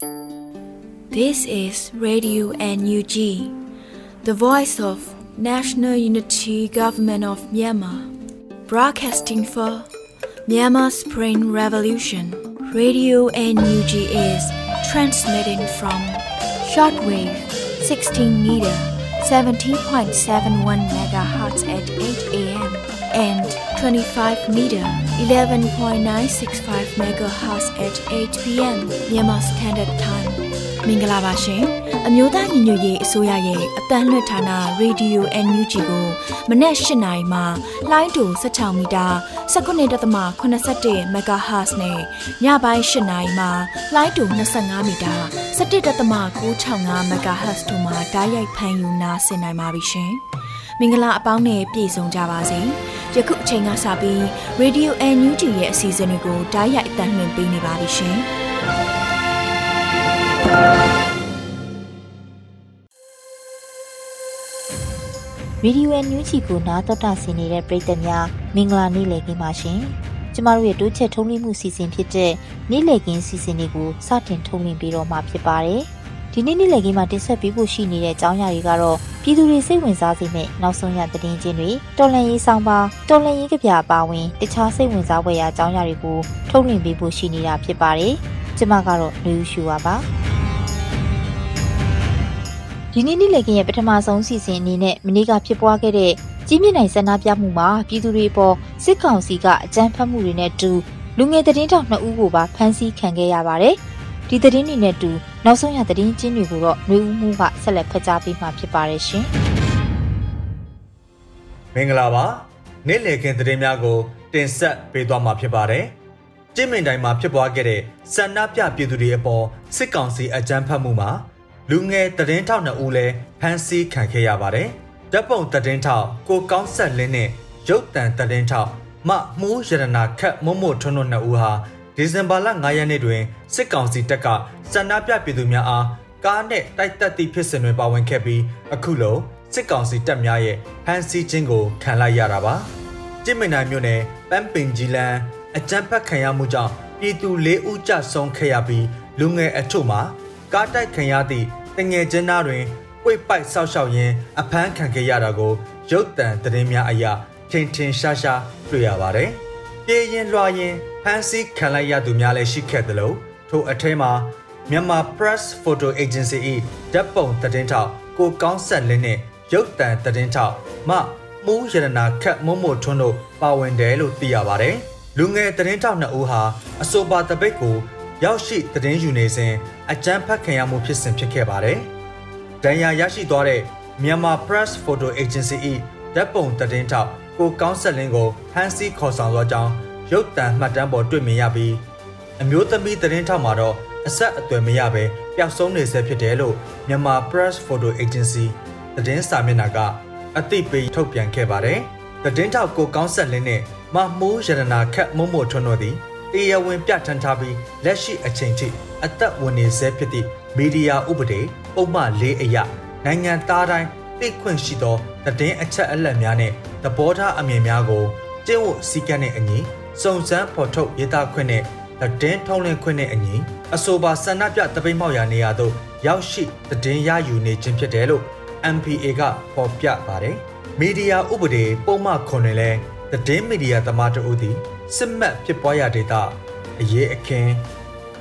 This is Radio NUG, the voice of National Unity Government of Myanmar, broadcasting for Myanmar Spring Revolution. Radio NUG is transmitting from shortwave 16 meter 17.71 megahertz at 8 a.m. and 25 meter 11.965 megahertz at 8 p.m. Myanmar Standard Time. မင်္ဂလာပါရှင်အမျိုးသားညီညွတ်ရေးအစိုးရရဲ့အတန်းလွှတ်ဌာနရေဒီယို NUG ကိုမနေ့၈နိုင်မှလိုင်းတူ16မီတာ19.81 MHz နဲ့ညပိုင်း၈နိုင်မှလိုင်းတူ25မီတာ17.665 MHz တို့မှာဓာတ်ရိုက်ဖမ်းယူနာဆင်နိုင်ပါပြီရှင် မင်္ဂလာအပေါင်းနဲ့ပြည့်စုံကြပါစေယခုအချိန်ကစပြီး Radio NUG ရဲ့အစီအစဉ်လေးကိုဓာတ်ရိုက်အတန်းလွှင့်ပေးနေပါပြီရှင်ရေဒီယိုအန်ယူဂျီကိုနားတော်တာဆင်နေတဲ့ပရိသတ်များမင်္ဂလာနေ့လည်ခင်းပါရှင်။ကျမတို့ရဲ့တိုးချက်ထုံးလင်းမှုစီစဉ်ဖြစ်တဲ့နေ့လည်ခင်းစီစဉ်လေးကိုစတင်ထုံးလင်းပြီးတော့မှဖြစ်ပါတယ်။ ဒီနေ့နေ့လည်ခင်းမှာတင်ဆက်ပေးဖို့ရှိနေတဲ့အကြောင်းအရာတွေကတော့ပြည်သူတွေစိတ်ဝင်စားစေမယ့်နောက်ဆုံးရသတင်းချင်းတွေတော်လန်ရေးဆောင်ပါတော်လန်ရေးကြပြပါဝင်တခြားစိတ်ဝင်စားဖွယ်ရာအကြောင်းအရာတွေကိုထုံးလင်းပေးဖို့ရှိနေတာဖြစ်ပါတယ်။ကျမကတော့လူယူရှူပါပါ။ဒီနေ့နေ့လည်ကင်းရဲ့ပထမဆုံးစီစဉ်အနေနဲ့မနေ့ကဖြစ်ပွားခဲ့တဲ့ကြီးမြင့်နိုင်ဆန္ဒပြမှုမှာပြည်သူတွေပေါ်စစ်ကောင်စီကအကြမ်းဖက်မှုတွေနဲ့တူလူငယ်သတင်းတောက်နှစ်ဦးကိုပါဖမ်းဆီးခံခဲ့ရပါတယ်။ဒီသတင်းတွေနဲ့တူ နောက်ဆုံးရသတင်းချင်းတွေကိုတော့နှွေဦးမှုကဆက်လက်ဖတ်ကြားပေးမှာဖြစ်ပါတယ်ရှင်။မင်္ဂလာပါ။နေ့လည်ခင်းသတင်းများကို တင်ဆက်ပေးသွားမှာဖြစ်ပါတယ်။ကျင်းမင်တိုင်းမှာဖြစ်ပွားခဲ့တဲ့ဆန္ဒပြပြည်သူတွေအပေါ်စစ်ကောင်စီအကြမ်းဖက်မှုမှာလူငယ်တည်င်းထောက်နှစ်ဦးလည်းဖမ်းဆီးခံခဲ့ရပါတယ်။ဓာတ်ပုံတည်င်းထောက်ကိုကောင်းဆက်လင်းနဲ့ရုပ်တံတည်င်းထောက်မမှုရတနာခတ်မုံမို့ထွန်းတို့နှစ်ဦးဟာဒီဇင်ဘာလ9ရက်နေ့တွင် စစ်ကောင်စီတပ်ကစန္ဒပြပြည်သူများအားကားနဲ့တိုက်တက်သည့်ဖြစ်စဉ်တွင်ပါဝင်ခဲ့ပြီးအခုလိုစစ်ကောင်စီတပ်များရဲ့ဖမ်းဆီးခြင်းကိုခံလိုက်ရတာပါ။စစ်မင်နိုင်မြို့နယ်ပန်းပင်ကြီးလန်းအကြမ်းဖက်ခံရမှုကြောင့်ပြည်သူ၄ဦးကြဆုံးခဲ့ရပြီးလူငယ်အချို့မှာကားတိုက်ခံရသည့်တငယ်ချင်းသားတွင်ပွေပိုက်ဆောက်ရှောက်ရင်းအဖမ်းခံခဲ့ရတာကိုရုပ်တံသတင်းများအရထင်ထင်ရှားရှားတွေ့ရပါတယ်။ပြေးရင်လွှာရင်ဖမ်းဆီးခံလိုက်ရသူများလည်းရှိခဲ့သလို ထိုအထဲမှာမြန်မာ Press Photo Agency ၏ဓာတ်ပုံသတင်းထောက်ကိုကောင်းဆက်လင်းနဲ့ရုပ်တံသတင်းထောက်မမှုရတနာခတ်မုံမို့ထွန်းတို့ပါဝင်တယ်လို့သိရပါတယ်။လူငယ်သတင်းထောက်နှစ်ဦးဟာအဆိုပါတပိတ်ကိုရောက်ရှိသတင်းယူနေစဉ်အကြမ်းဖက်ခံရမှုဖြစ်စဉ်ဖြစ်ခဲ့ပါတယ်။ဒဏ်ရာရရှိသွားတဲ့မြန်မာ Press Photo Agency ၏ဓာတ်ပုံသတင်းထောက်ကိုကောင်းဆက်လင်းကိုဖမ်းဆီးခေါ်ဆောင်သွားကြောင်းရုပ်သံမှတ်တမ်းပေါ်တွေ့မြင်ရပြီး အမျိုးသမီးသတင်းထောက်မှာတော့အဆက်အသွယ်မရဘဲပျောက်ဆုံးနေဆဲဖြစ်တယ်လို့မြန်မာ Press Photo Agency သတင်းစာမျက်နှာကအသိပေးထုတ်ပြန်ခဲ့ပါတယ်။သတင်းထောက်ကိုကောင်းဆက်လင်းနဲ့မမိုးရတနာခက်မုံမို့ထွန်းတို့သည်တရားဝင်ပြဋ္ဌာန်းထားပြီးလက်ရှိအချိန်ထိအသက်ဝင်နေဆဲဖြစ်သည့်မီဒီယာဥပဒေပုံမှန်၄အရနိုင်ငံသားတိုင်းသိခွင့်ရှိသောသတင်းအချက်အလက်များနဲ့သဘောထားအမြင်များကိုကျင့်ဝတ်စည်းကမ်းနဲ့အညီစုံစမ်းဖော်ထုတ်ရေးသားခွင့်နဲ့ သတင်းထုံးလင်းခွင့်နဲ့အညီအဆိုပါဆန္ဒပြတပိတ်မောက်ရာနေရာသို့ရောက်ရှိသတင်းရယူနေခြင်းဖြစ်တယ်လို့ MPA ကဖော်ပြပါတယ်။မီဒီယာဥပဒေပုံမှန်ခွန်တွင်လည်းသတင်းမီဒီယာသမားတို့သည်စစ်မှတ်ဖြစ်ပွားရာဒေသအရေးအခင်း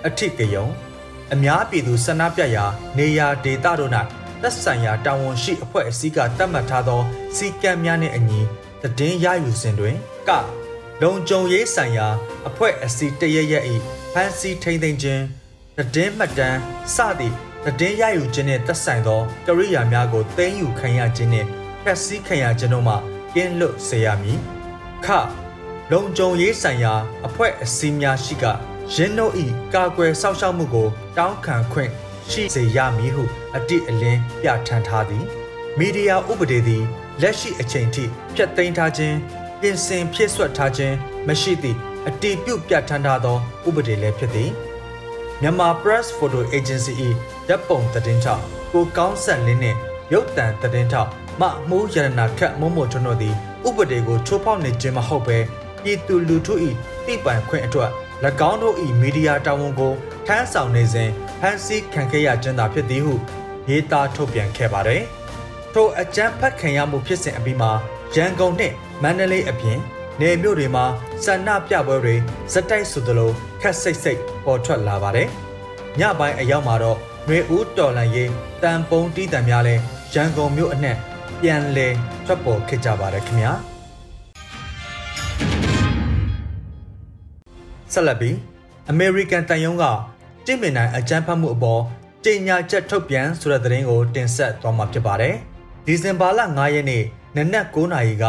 အထိကယုံအများပြည်သူဆန္ဒပြရာနေရာဒေသတို့၌သက်ဆိုင်ရာတာဝန်ရှိအဖွဲ့အစည်းကသတ်မှတ်ထားသော စီကံများနှင့်အညီသတင်းရယူစဉ်တွင်က လုံခြုံရေးဆိုင်ရာ အဖွဲ့အစည်းတရရက်၏ဖန်စီထိန်သိမ်းခြင်းသတင်းမှတ်တမ်းစသည့်သတင်းရယူခြင်းနှင့်သက်ဆိုင်သောကရိယာများကိုသိမ်းယူခံရခြင်းနှင့်ဖျက်ဆီးခံရခြင်းတို့မှကင်းလွတ်စေရမည်ခလုံခြုံရေးဆိုင်ရာ အဖွဲ့အစည်းများရှိကရင်းတို့၏ကာကွယ်စောင့်ရှောက်မှုကို တောင်းခံခွင့်ရှိစေရမည်ဟု အတိအလင်းပြဋ္ဌာန်းထားသည်မီဒီယာဥပဒေသည်လက်ရှိအချိန်ထိဖျက်သိမ်းထားခြင်း ပြင်ဆင်ဖြည့်ဆွတ်ထားခြင်းမရှိသည့်အတည်ပြုပြဋ္ဌာန်းထားသောဥပဒေလည်းဖြစ်သည်မြန်မာ Press Photo Agency ၏ဓာတ်ပုံသတင်းထောက်ကိုကောင်းဆက်လင်းနှင့်ရုပ်သံသတင်းထောက်မမှုရတနာခတ်မုံမို့ကျွန်တို့သည်ဥပဒေကိုချိုးဖောက်နေခြင်းမဟုတ်ဘဲပြည်သူလူထု၏တိပိုင်ခွင့်အတွက်၎င်းတို့၏မီဒီယာတာဝန်ကိုထထမ်းဆောင်နေစဉ်ဖမ်းဆီးခံခဲ့ရခြင်းသာဖြစ်သည်ဟုရေးသားထုတ်ပြန်ခဲ့ပါတယ်။ထိုအကြမ်းဖက်ခံရမှုဖြစ်စဉ်အပြီးမှာရန်ကုန်နှင့် မန္တလေးအပြင်နေမြို့တွေမှာဆန္ဒပြပွဲတွေစက်တိုက်ဆိုသလိုခက်စိတ်စိတ်ပေါ်ထွက်လာပါတယ်။ညပိုင်းအရောက်မှာတော့ຫນွေဦးတော်လန်ရေးတန်ပုံတီးတံများလဲရန်ကုန်မြို့အနှံ့ပြန်လဲထွက်ပေါ်ခဲ့ကြပါတယ်ခင်ဗျာဆက်လက်ပြီးအမေရိကန်တန်ယုံကတင့်မင်နိုင်အကြမ်းဖက်မှုအပေါ်ကြေညာချက်ထုတ်ပြန်ဆိုတဲ့သတင်းကိုတင်ဆက်သွားမှာဖြစ်ပါတယ်ဒီဇင်ဘာလ9ရက်နေ့နနက်9:00နာရီက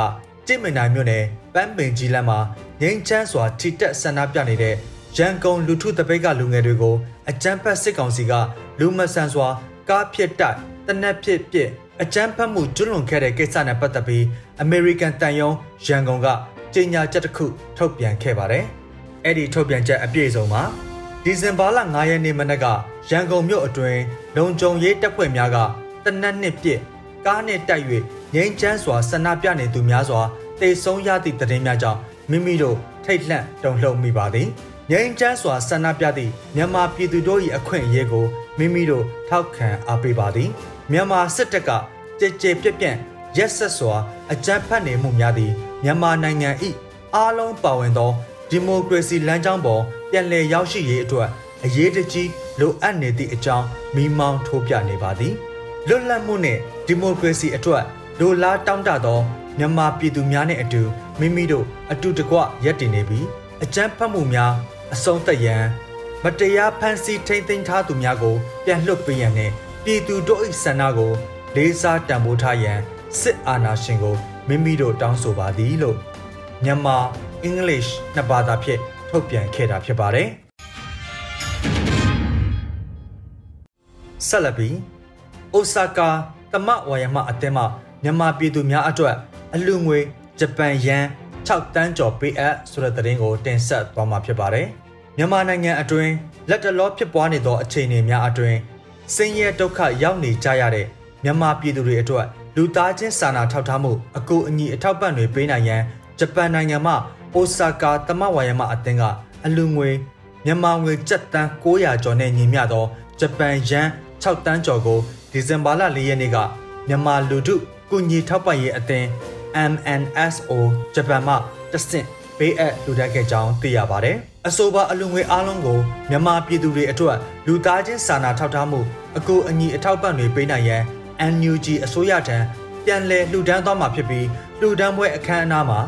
တင့်မင်နိုင်မြို့နယ်ပန်းပင်ကြီးလမ်းမှာငိမ့်ချမ်းစွာထိတက်ဆန္ဒပြနေတဲ့ရန်ကုန်လူထုတပိတ်ကလူငယ်တွေကိုအကြမ်းဖက်စစ်ကောင်စီကလူမဆန်စွာကားဖြစ်တိုက်တနက်ဖြစ်ဖြစ်အကြမ်းဖက်မှုကျွလွန်ခဲ့တဲ့ကိစ္စနဲ့ပတ်သက်ပြီးအမေရိကန်တန်ယုံရန်ကုန်ကကြေညာချက်တစ်ခုထုတ်ပြန်ခဲ့ပါတယ်။အဲ့ဒီထုတ်ပြန်ချက်အပြည့်စုံမှာဒီဇင်ဘာလ9ရက်နေ့မနက်ကရန်ကုန်မြို့အတွင်းလုံခြုံရေးတပ်ဖွဲ့များကတနက်နှစ်ပြစ်ကားနဲ့တိုက်၍ ငိမ့်ချမ်းစွာဆန္ဒပြနေသူများစွာတေဆုံးရသည့်တည်င်းများကြောင့်မိမိတို့ထိတ်လန့်တုန်လှုပ်မိပါသည်ငိမ့်ချမ်းစွာဆန္ဒပြသည့်မြန်မာပြည်သူတို့၏အခွင့်အရေးကိုမိမိတို့ထောက်ခံအားပေးပါသည်မြန်မာစစ်တပ်ကကြည်ကြည်ပြက်ပြန့်ရက်ဆက်စွာအကြမ်းဖက်နေမှုများသည်မြန်မာနိုင်ငံ၏အားလုံးပါဝင်သောဒီမိုကရေစီလမ်းကြောင်းပေါ်ပြန်လည်ရောက်ရှိရေးအတွက်အရေးတကြီးလိုအပ်နေသည့်အကြောင်းမိမောင်းထိုးပြနေပါသည်လွတ်လပ်မှုနှင့်ဒီမိုကရေစီအတွက် လိုလားတောင်းတသောမြန်မာပြည်သူများနှင့်အတူမိမိတို့အတူတကွရပ်တည်နေပြီးအကြမ်းဖက်မှုများအဆုံးသတ်ရန်မတရားဖန်ဆီးထိမ့်သိမ်းထားသူများကို ပြန်လွှတ်ပေးရန်နဲ့ပြည်သူတို့၏ဆန္ဒကိုလေးစားတန်ဖိုးထားရန်စစ်အာဏာရှင်ကိုမိမိတို့တောင်းဆိုပါသည်လို့မြန်မာအင်္ဂလိပ်နှစ်ဘာသာဖြင့်ထုတ်ပြန်ခဲ့တာဖြစ်ပါတယ်ဆက်လက်ပြီးအိုဆာကာတမဝါယမအသင်းမှ မြန်မာပြည်သူများအတွက်အလူငွေဂျပန်ယန်6တန်းကျော်ပေးအပ်ဆိုတဲ့သတင်းကိုတင်ဆက်သွားမှာဖြစ်ပါတယ်မြန်မာနိုင်ငံအတွင်းလက်တလောဖြစ်ပွားနေသောအခြေအနေများအတွင်းဆင်းရဲဒုက္ခရောက်နေကြရတဲ့မြန်မာပြည်သူတွေအတွက်လူသားချင်းစာနာထောက်ထားမှုအကူအညီအထောက်ပံ့တွေပေးနိုင်ရန်ဂျပန်နိုင်ငံမှအိုဆာကာတမဝါယမအသင်းကအလူငွေမြန်မာငွေကျပ်တန်း900ကျော်နဲ့ညီမျှသောဂျပန်ယန်6တန်းကျော်ကိုဒီဇင်ဘာလ4ရက်နေ့ကမြန်မာလူထု ကုညီထောက်ပံ့ရေးအသင်း MNSO ဂျပန်မှတဆင့်ပေးအပ်လူတက်ခဲ့ကြောင်းသိရပါတယ်။အဆိုပါအလူငွေအားလုံးကိုမြန်မာပြည်သူတွေအတွက်လူသားချင်းစာနာထောက်ထားမှုအကူအညီအထောက်ပံ့တွေပေးနိုင်ရန် NUG အစိုးရထံပြန်လည်လှူဒန်းသွားမှာဖြစ်ပြီးလှူဒန်းပွဲအခမ်းအနားမှာ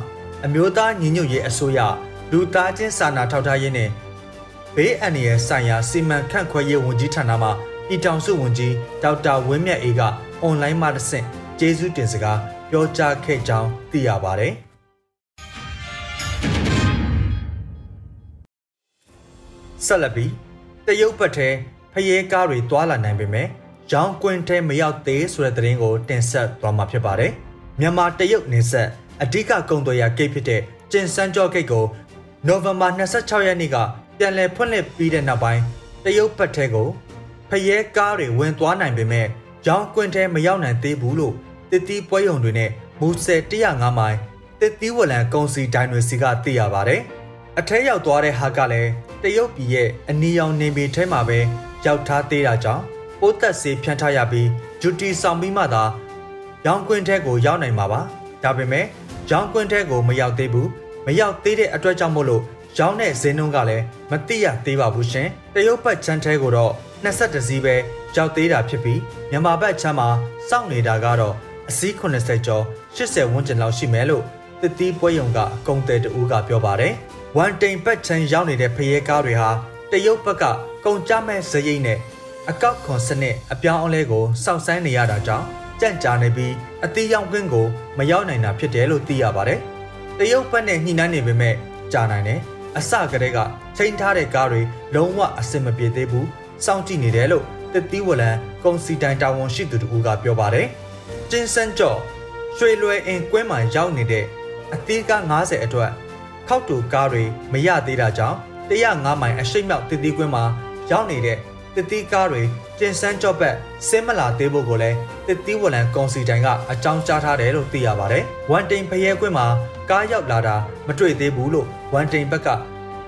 အမျိုးသားညီညွတ်ရေးအစိုးရလူသားချင်းစာနာထောက်ထားရေးနဲ့ဘေးအန္တရာယ်ဆိုင်ရာစီမံခန့်ခွဲရေးဝန်ကြီးဌာနမှပြည်ထောင်စုဝန်ကြီးဒေါက်တာဝင်းမြတ်အေးကအွန်လိုင်းမှာတဆင့် ကျေးဇူးတင်စကားပြောကြားခဲ့ကြောင်းသိရပါတယ်။ဆက်လက်ပြီးတရုတ်ဘက်ထဲဖျဲကားတွေတွာလာနိုင်ပေမဲ့ရောင်းကွင်းထဲမရောက်သေးဆိုတဲ့သတင်းကိုတင်ဆက်သွားမှာဖြစ်ပါတယ်။မြန်မာတရုတ်နေဆက်အဓိကကုန်သွယ်ရာဂိတ်ဖြစ်တဲ့ကျင်စန်းကျော်ဂိတ်ကိုနိုဝင်ဘာ26ရက်နေ့ကပြန်လည်ဖွင့်လှစ်ပြီးတဲ့နောက်ပိုင်းတရုတ်ဘက်ထဲကိုဖျဲကားတွေဝင်သွားနိုင်ပေမဲ့ ရောင်းကွင်းထဲမရောက်နိုင်သေးဘူးလို့တစ်တီးပွဲရုံတွေနဲ့မူဆယ်105မိုင်တစ်တီးဝလံကုန်စီဒိုင်တွေစီကသိရပါတယ်။အထဲရောက်သွားတဲ့ဟာကလည်းတရုတ်ပြည်ရဲ့အနီရောင်နေပေထဲမှာပဲရောက်ထားသေးတာကြောင့်ပိုးသက်စေးဖြန့်ထားရပြီးဂျူတီဆောင်ပြီးမှသာရောင်းကွင်းထဲကိုရောက်နိုင်မှာပါ။ဒါပေမဲ့ရောင်းကွင်းထဲကိုမရောက်သေးဘူး။မရောက်သေးတဲ့အတွက်ကြောင့်မို့လို့ရောင်းတဲ့ဈေးနှုန်းကလည်းမတိရသေးပါဘူးရှင်။တရုတ်ဘက်ချမ်းထဲကိုတော့22စီးပဲ ရောက်သေးတာဖြစ်ပြီးမြန်မာဘက်ချမ်းမှာစောင့်နေတာကတော့အစီး80ကျော်80ဝန်းကျင်လောက်ရှိမယ်လို့တတိပွဲယုံကအကုံတဲတူကပြောပါတယ်။ဝန်တိန်ဘက်ချမ်းရောက်နေတဲ့ဖရဲကားတွေဟာတရုတ်ဘက်ကကုန်ကြမဲ့ဇရိတ်နဲ့အကောက်ခွန်စနစ်အပြောင်းအလဲကိုစောင့်ဆိုင်းနေရတာကြောင့်ကြန့်ကြာနေပြီးအသေးရောင်ကွင်းကိုမရောက်နိုင်တာဖြစ်တယ်လို့သိရပါတယ်။တရုတ်ဘက်နဲ့ညှိနှိုင်းနေပေမဲ့ကြာနိုင်တယ်။အစကတည်းကချိန်ထားတဲ့ကားတွေလုံးဝအဆင်မပြေသေးဘူး။စောင့်ကြည့်နေတယ်လို့ တတိဝလံကုန်စီတိုင်တာဝန်ရှိသူတို့ကပြောပါတယ်။ကျင်းစန်းကျော်ရွှေလွယ်အင်ကွင်းမှာရောက်နေတဲ့အသေးကား90အတွက်ခောက်တူကားတွေမရသေးတာကြောင့်105မိုင်အရှိတ်မြောက်တတိကွင်းမှာရောက်နေတဲ့တတိကားတွေကျင်စန်းကြော့ဘက်ဆင်းမလာသေးဖို့ကိုလည်းတတိဝလံကုန်စီတိုင်ကအကြောင်းကြားထားတယ်လို့သိရပါတယ်။ဝန်တိန်ဖရဲကွင်းမှာကားရောက်လာတာမတွေ့သေးဘူးလို့ဝန်တိန်ဘက်က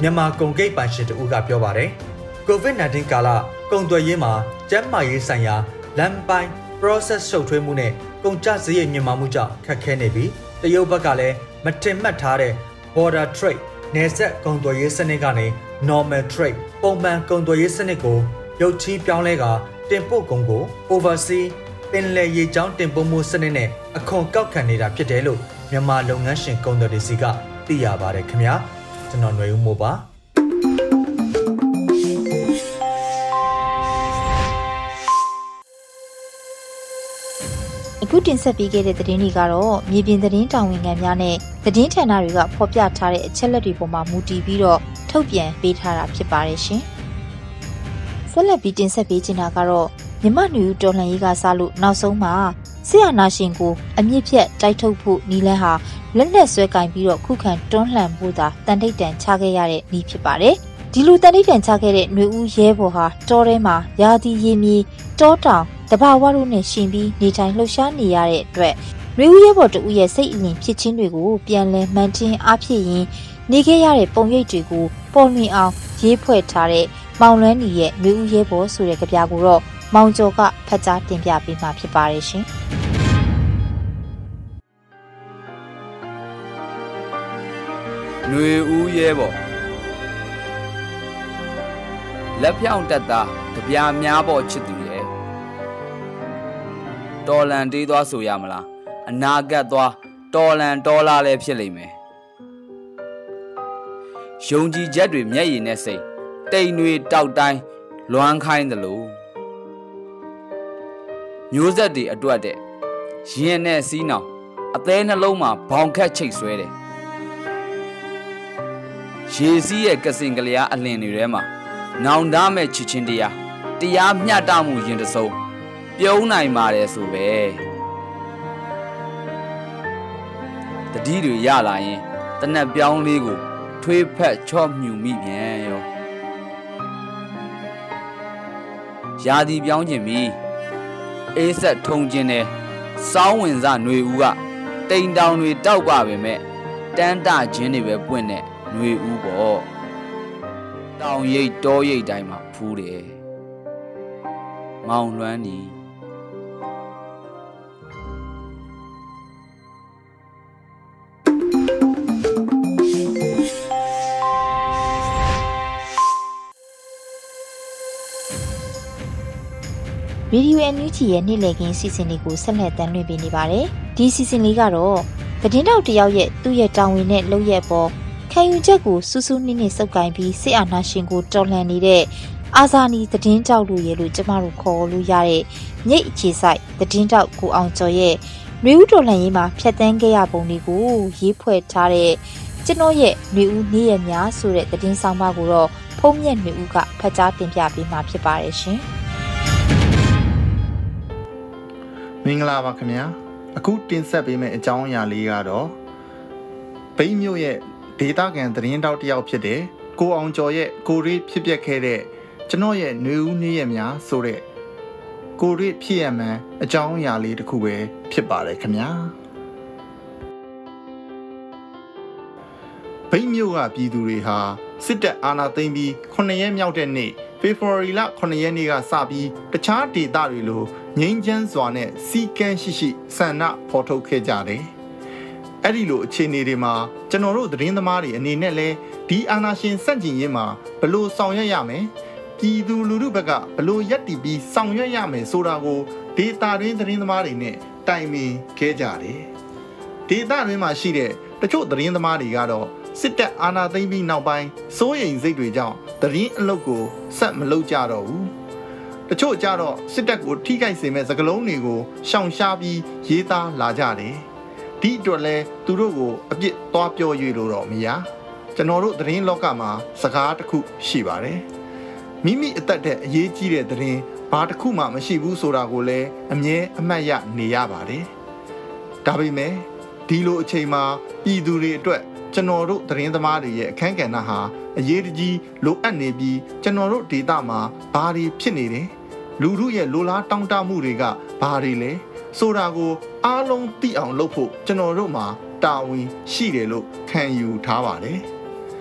မြန်မာကုန်ဂိတ်ပိုင်ရှင်တူကပြောပါတယ်။ COVID-19 ကာလ ကုန်သွယ်ရေးမှာကျန်းမာရေးဆိုင်ရာလမ်းပိုင်း process ရှုပ်ထွေးမှုနဲ့ကုန်ကျစရိတ်မြင့်မားမှုကြောင့်ခက်ခဲနေပြီးတရုတ်ဘက်ကလည်းမတင်မှတ်ထားတဲ့ border trade နယ်စပ်ကုန်သွယ်ရေးစနစ်ကနေ normal trade ပုံမှန်ကုန်သွယ်ရေးစနစ်ကိုရုပ်ချီးပြောင်းလဲကတင်ပို့ကုန်ကို oversea ပင်လယ်ရေကြောင်းတင်ပို့မှုစနစ်နဲ့အခွန်ကောက်ခံနေတာဖြစ်တယ်လို့မြန်မာလုပ်ငန်းရှင်ကုန်သွယ်တွေစီကသိရပါတယ်ခင်ဗျာကျွန်တော်ຫນွေဦးမိုးပါ ခုတင်ဆက်ပေးခဲ့တဲ့သတင်းတွေကတော့မြေပြင်သတင်းတာဝန်ခံများနဲ့သတင်းဌာနတွေကဖော်ပြထားတဲ့အချက်လက်တွေပေါ်မှာမူတည်ပြီးတော့ထုတ်ပြန်ပေးထားတာဖြစ်ပါတယ်ရှင်။ဆက်လက်ပြီးတင်ဆက်ပေးချင်တာကတော့မြမနူတော်လှန်ရေးကစလို့နောက်ဆုံးမှာဆရာနာရှင်ကိုအမြင့်ဖြတ်တိုက်ထုတ်ဖို့နီလန်းဟာလက်လက်ဆွဲကင်ပြီးတော့ခုခံတွန်းလှန်ဖို့သာတန်ထိတ်တန်ချခဲ့ရတဲ့နီးဖြစ်ပါတယ်။ဒီလိုတန်ထိတ်တန်ချခဲ့တဲ့ຫນွေဦးရဲဘော်ဟာတောထဲမှာရာသီရေမြေတောတောင်တ ဘာဝတို့နဲ့ရှင်ပြီးနေထိုင်လှုပ်ရှားနေရတဲ့အတွက်ရေဦးရဲဘော်တူရဲ့စိတ်အလင်ဖြစ်ချင်းတွေကိုပြန်လည်မှန်ချင်းအားဖြည့်ရင်နေခဲ့ရတဲ့ပုံရိပ်တွေကိုပေါ်လွင်အောင်ရေးဖွဲ့ထားတဲ့မောင်လွန်းနီရဲ့ရေဦးရဲဘော်ဆိုတဲ့ကြပြကိုတော့မောင်ကျော်ကဖတ်ကြားတင်ပြပေးမှာဖြစ်ပါတယ်ရှင်။ຫນွေဦးရဲဘော်လက်ဖြောင်းတက်သားကြပြများပေါ်ချစ်သူရဲ့ တော်လန်တေးသွားဆိုရမလားအနာဂတ်သွားတော်လန်တော်လာလည်းဖြစ်လိမ့်မယ်ယုံကြည်ချက်တွေမျက်ရည်နဲ့စိတ်တိမ်တွေတောက်တိုင်းလွမ်းခိုင်းသလိုမျိုးဆက်တွေအတွက်တဲ့ရင်နဲ့စီးနောင်အသေးနှလုံးမှာဘောင်ခက်ချိတ်ဆွဲတယ်ရေစီးရဲ့ကစင်ကလျားအလင်တွေထဲမှာနောင်တမဲ့ချစ်ချင်းတရားတရားမျှတမှုရင်တစုံ ပြုံးနိုင်ပါတယ်ဆိုပဲတတိတွေရလာရင်တနက်ပြောင်းလေးကို ထွေးဖက်ချော့မြူမိပြန်ရောရာဒီပြောင်းခြင်းမီအေးဆက်ထုံခြင်းနဲ့စောင်းဝင်စຫນွေဦးကတိမ်တောင်တွေတောက်ပါပဲမဲ့တန်းတခြင်းတွေပဲပွင့်တဲ့ຫນွေဦးပေါ့တောင်ရိပ်တောရိပ်တိုင်းမှာဖူးတယ်မောင်လွမ်းနီ ရေဒီယိုအန်ယူဂျီရဲ့နေ့လည်ခင်းစီစဉ်လေးကိုဆက်လက်တင်ပြနေပါတယ်။ဒီစီစဉ်လေးကတော့သတင်းတောက်တယောက်ရဲ့သူ့ရဲ့တာဝန်နဲ့လုပ်ရက်ပေါ်ခံယူချက်ကိုစူးစူးနစ်နစ်စုပ်ကိုင်ပြီးစစ်အာဏာရှင်ကိုတော်လှန်နေတဲ့အာဇာနည်သတင်းတောက်လူရဲ့လို့ကျမတို့ခေါ်လို့ရတဲ့ညိတ်အခြေဆိုင်သတင်းတောက်ကိုအောင်ကျော်ရဲ့နှွေဦးတော်လှန်ရေးမှာဖြတ်တန်းခဲ့ရပုံတွေကိုရေးဖွဲ့ထားတဲ့ကျွန်တော်ရဲ့နှွေဦးနေ့ရက်များဆိုတဲ့သတင်းဆောင်ပါကိုတော့ဖုံးမြက်နှွေဦးကဖတ်ကြားတင်ပြပေးမှာဖြစ်ပါတယ်ရှင်။ မင်္ဂလာပါခင်ဗျာအခုတင်ဆက်ပေးမယ့်အကြောင်းအရာလေးကတော့ဘိန်းမြို့ရဲ့ဒေတာကန်သတင်းတောက်တယောက်ဖြစ်တဲ့ကိုအောင်ကျော်ရဲ့ကိုရီဖြစ်ပျက်ခဲ့တဲ့ကျွန်တော်ရဲ့နှွေဦးနှီးရများဆိုတဲ့ကိုရီဖြစ်ရမှန်အကြောင်းအရာလေးတစ်ခုပဲဖြစ်ပါတယ်ခင်ဗျာဘိန်းမြို့ကပြည်သူတွေဟာစစ်တပ်အာဏာသိမ်းပြီး9ရက်မြောက်တဲ့နေ့ ဖေဖော်ဝါရီလ9ရက်နေ့ကစပြီးတခြားဒေသတွေလိုငြိမ်းချမ်းစွာနဲ့စီကန်းရှိရှိဆန္ဒဖော်ထုတ်ခဲ့ကြတယ်။အဲ့ဒီလိုအခြေအနေတွေမှာကျွန်တော်တို့သတင်းသမားတွေအနေနဲ့လဲဒီအာဏာရှင်စန့်ကျင်ရေးမှာဘလို့ဆောင်ရွက်ရမယ်။ပြည်သူလူထုဘက်ကဘလို့ရက်တီပြီးဆောင်ရွက်ရမယ်ဆိုတာကိုဒေတာတွင်းသတင်းသမားတွေနဲ့တိုင်ပင်ခဲ့ကြတယ်။ဒေတာတွင်းမှာရှိတဲ့တချို့သတင်းသမားတွေကတော့ စစ်တပ်အာဏာသိမ်းပြီးနောက်ပိုင်းစိုးရိမ်စိတ်တွေကြောင့်သတင်းအလုပ်ကိုဆက်မလုပ်ကြတော့ဘူးတချို့ကြတော့စစ်တပ်ကိုထိခိုက်စေမဲ့စကလုံးတွေကိုရှောင်ရှားပြီးရေးသားလာကြတယ်ဒီအတွက်လဲသူတို့ကိုအပြစ်သွားပြောရွေလို့တော့မရကျွန်တော်တို့သတင်းလောကမှာစကားတစ်ခုရှိပါတယ်မိမိအသက်တဲ့အရေးကြီးတဲ့သတင်းဘာတစ်ခုမှမရှိဘူးဆိုတာကိုလည်းအမြဲအမှတ်ရနေရပါတယ်ဒါပေမဲ့ဒီလိုအချိန်မှာပြည်သူတွေအတွက် ကျွန်တော်တို့သတင်းသမားတွေရဲ့အခန်းကဏ္ဍဟာအရေးတကြီးလိုအပ်နေပြီးကျွန်တော်တို့ဒေတာမှာဘာတွေဖြစ်နေတယ်လူထုရဲ့လိုလားတောင်းတမှုတွေကဘာတွေလဲဆိုတာကိုအားလုံးသိအောင်လုပ်ဖို့ကျွန်တော်တို့မှာတာဝန်ရှိတယ်လို့ခံယူထားပါတယ်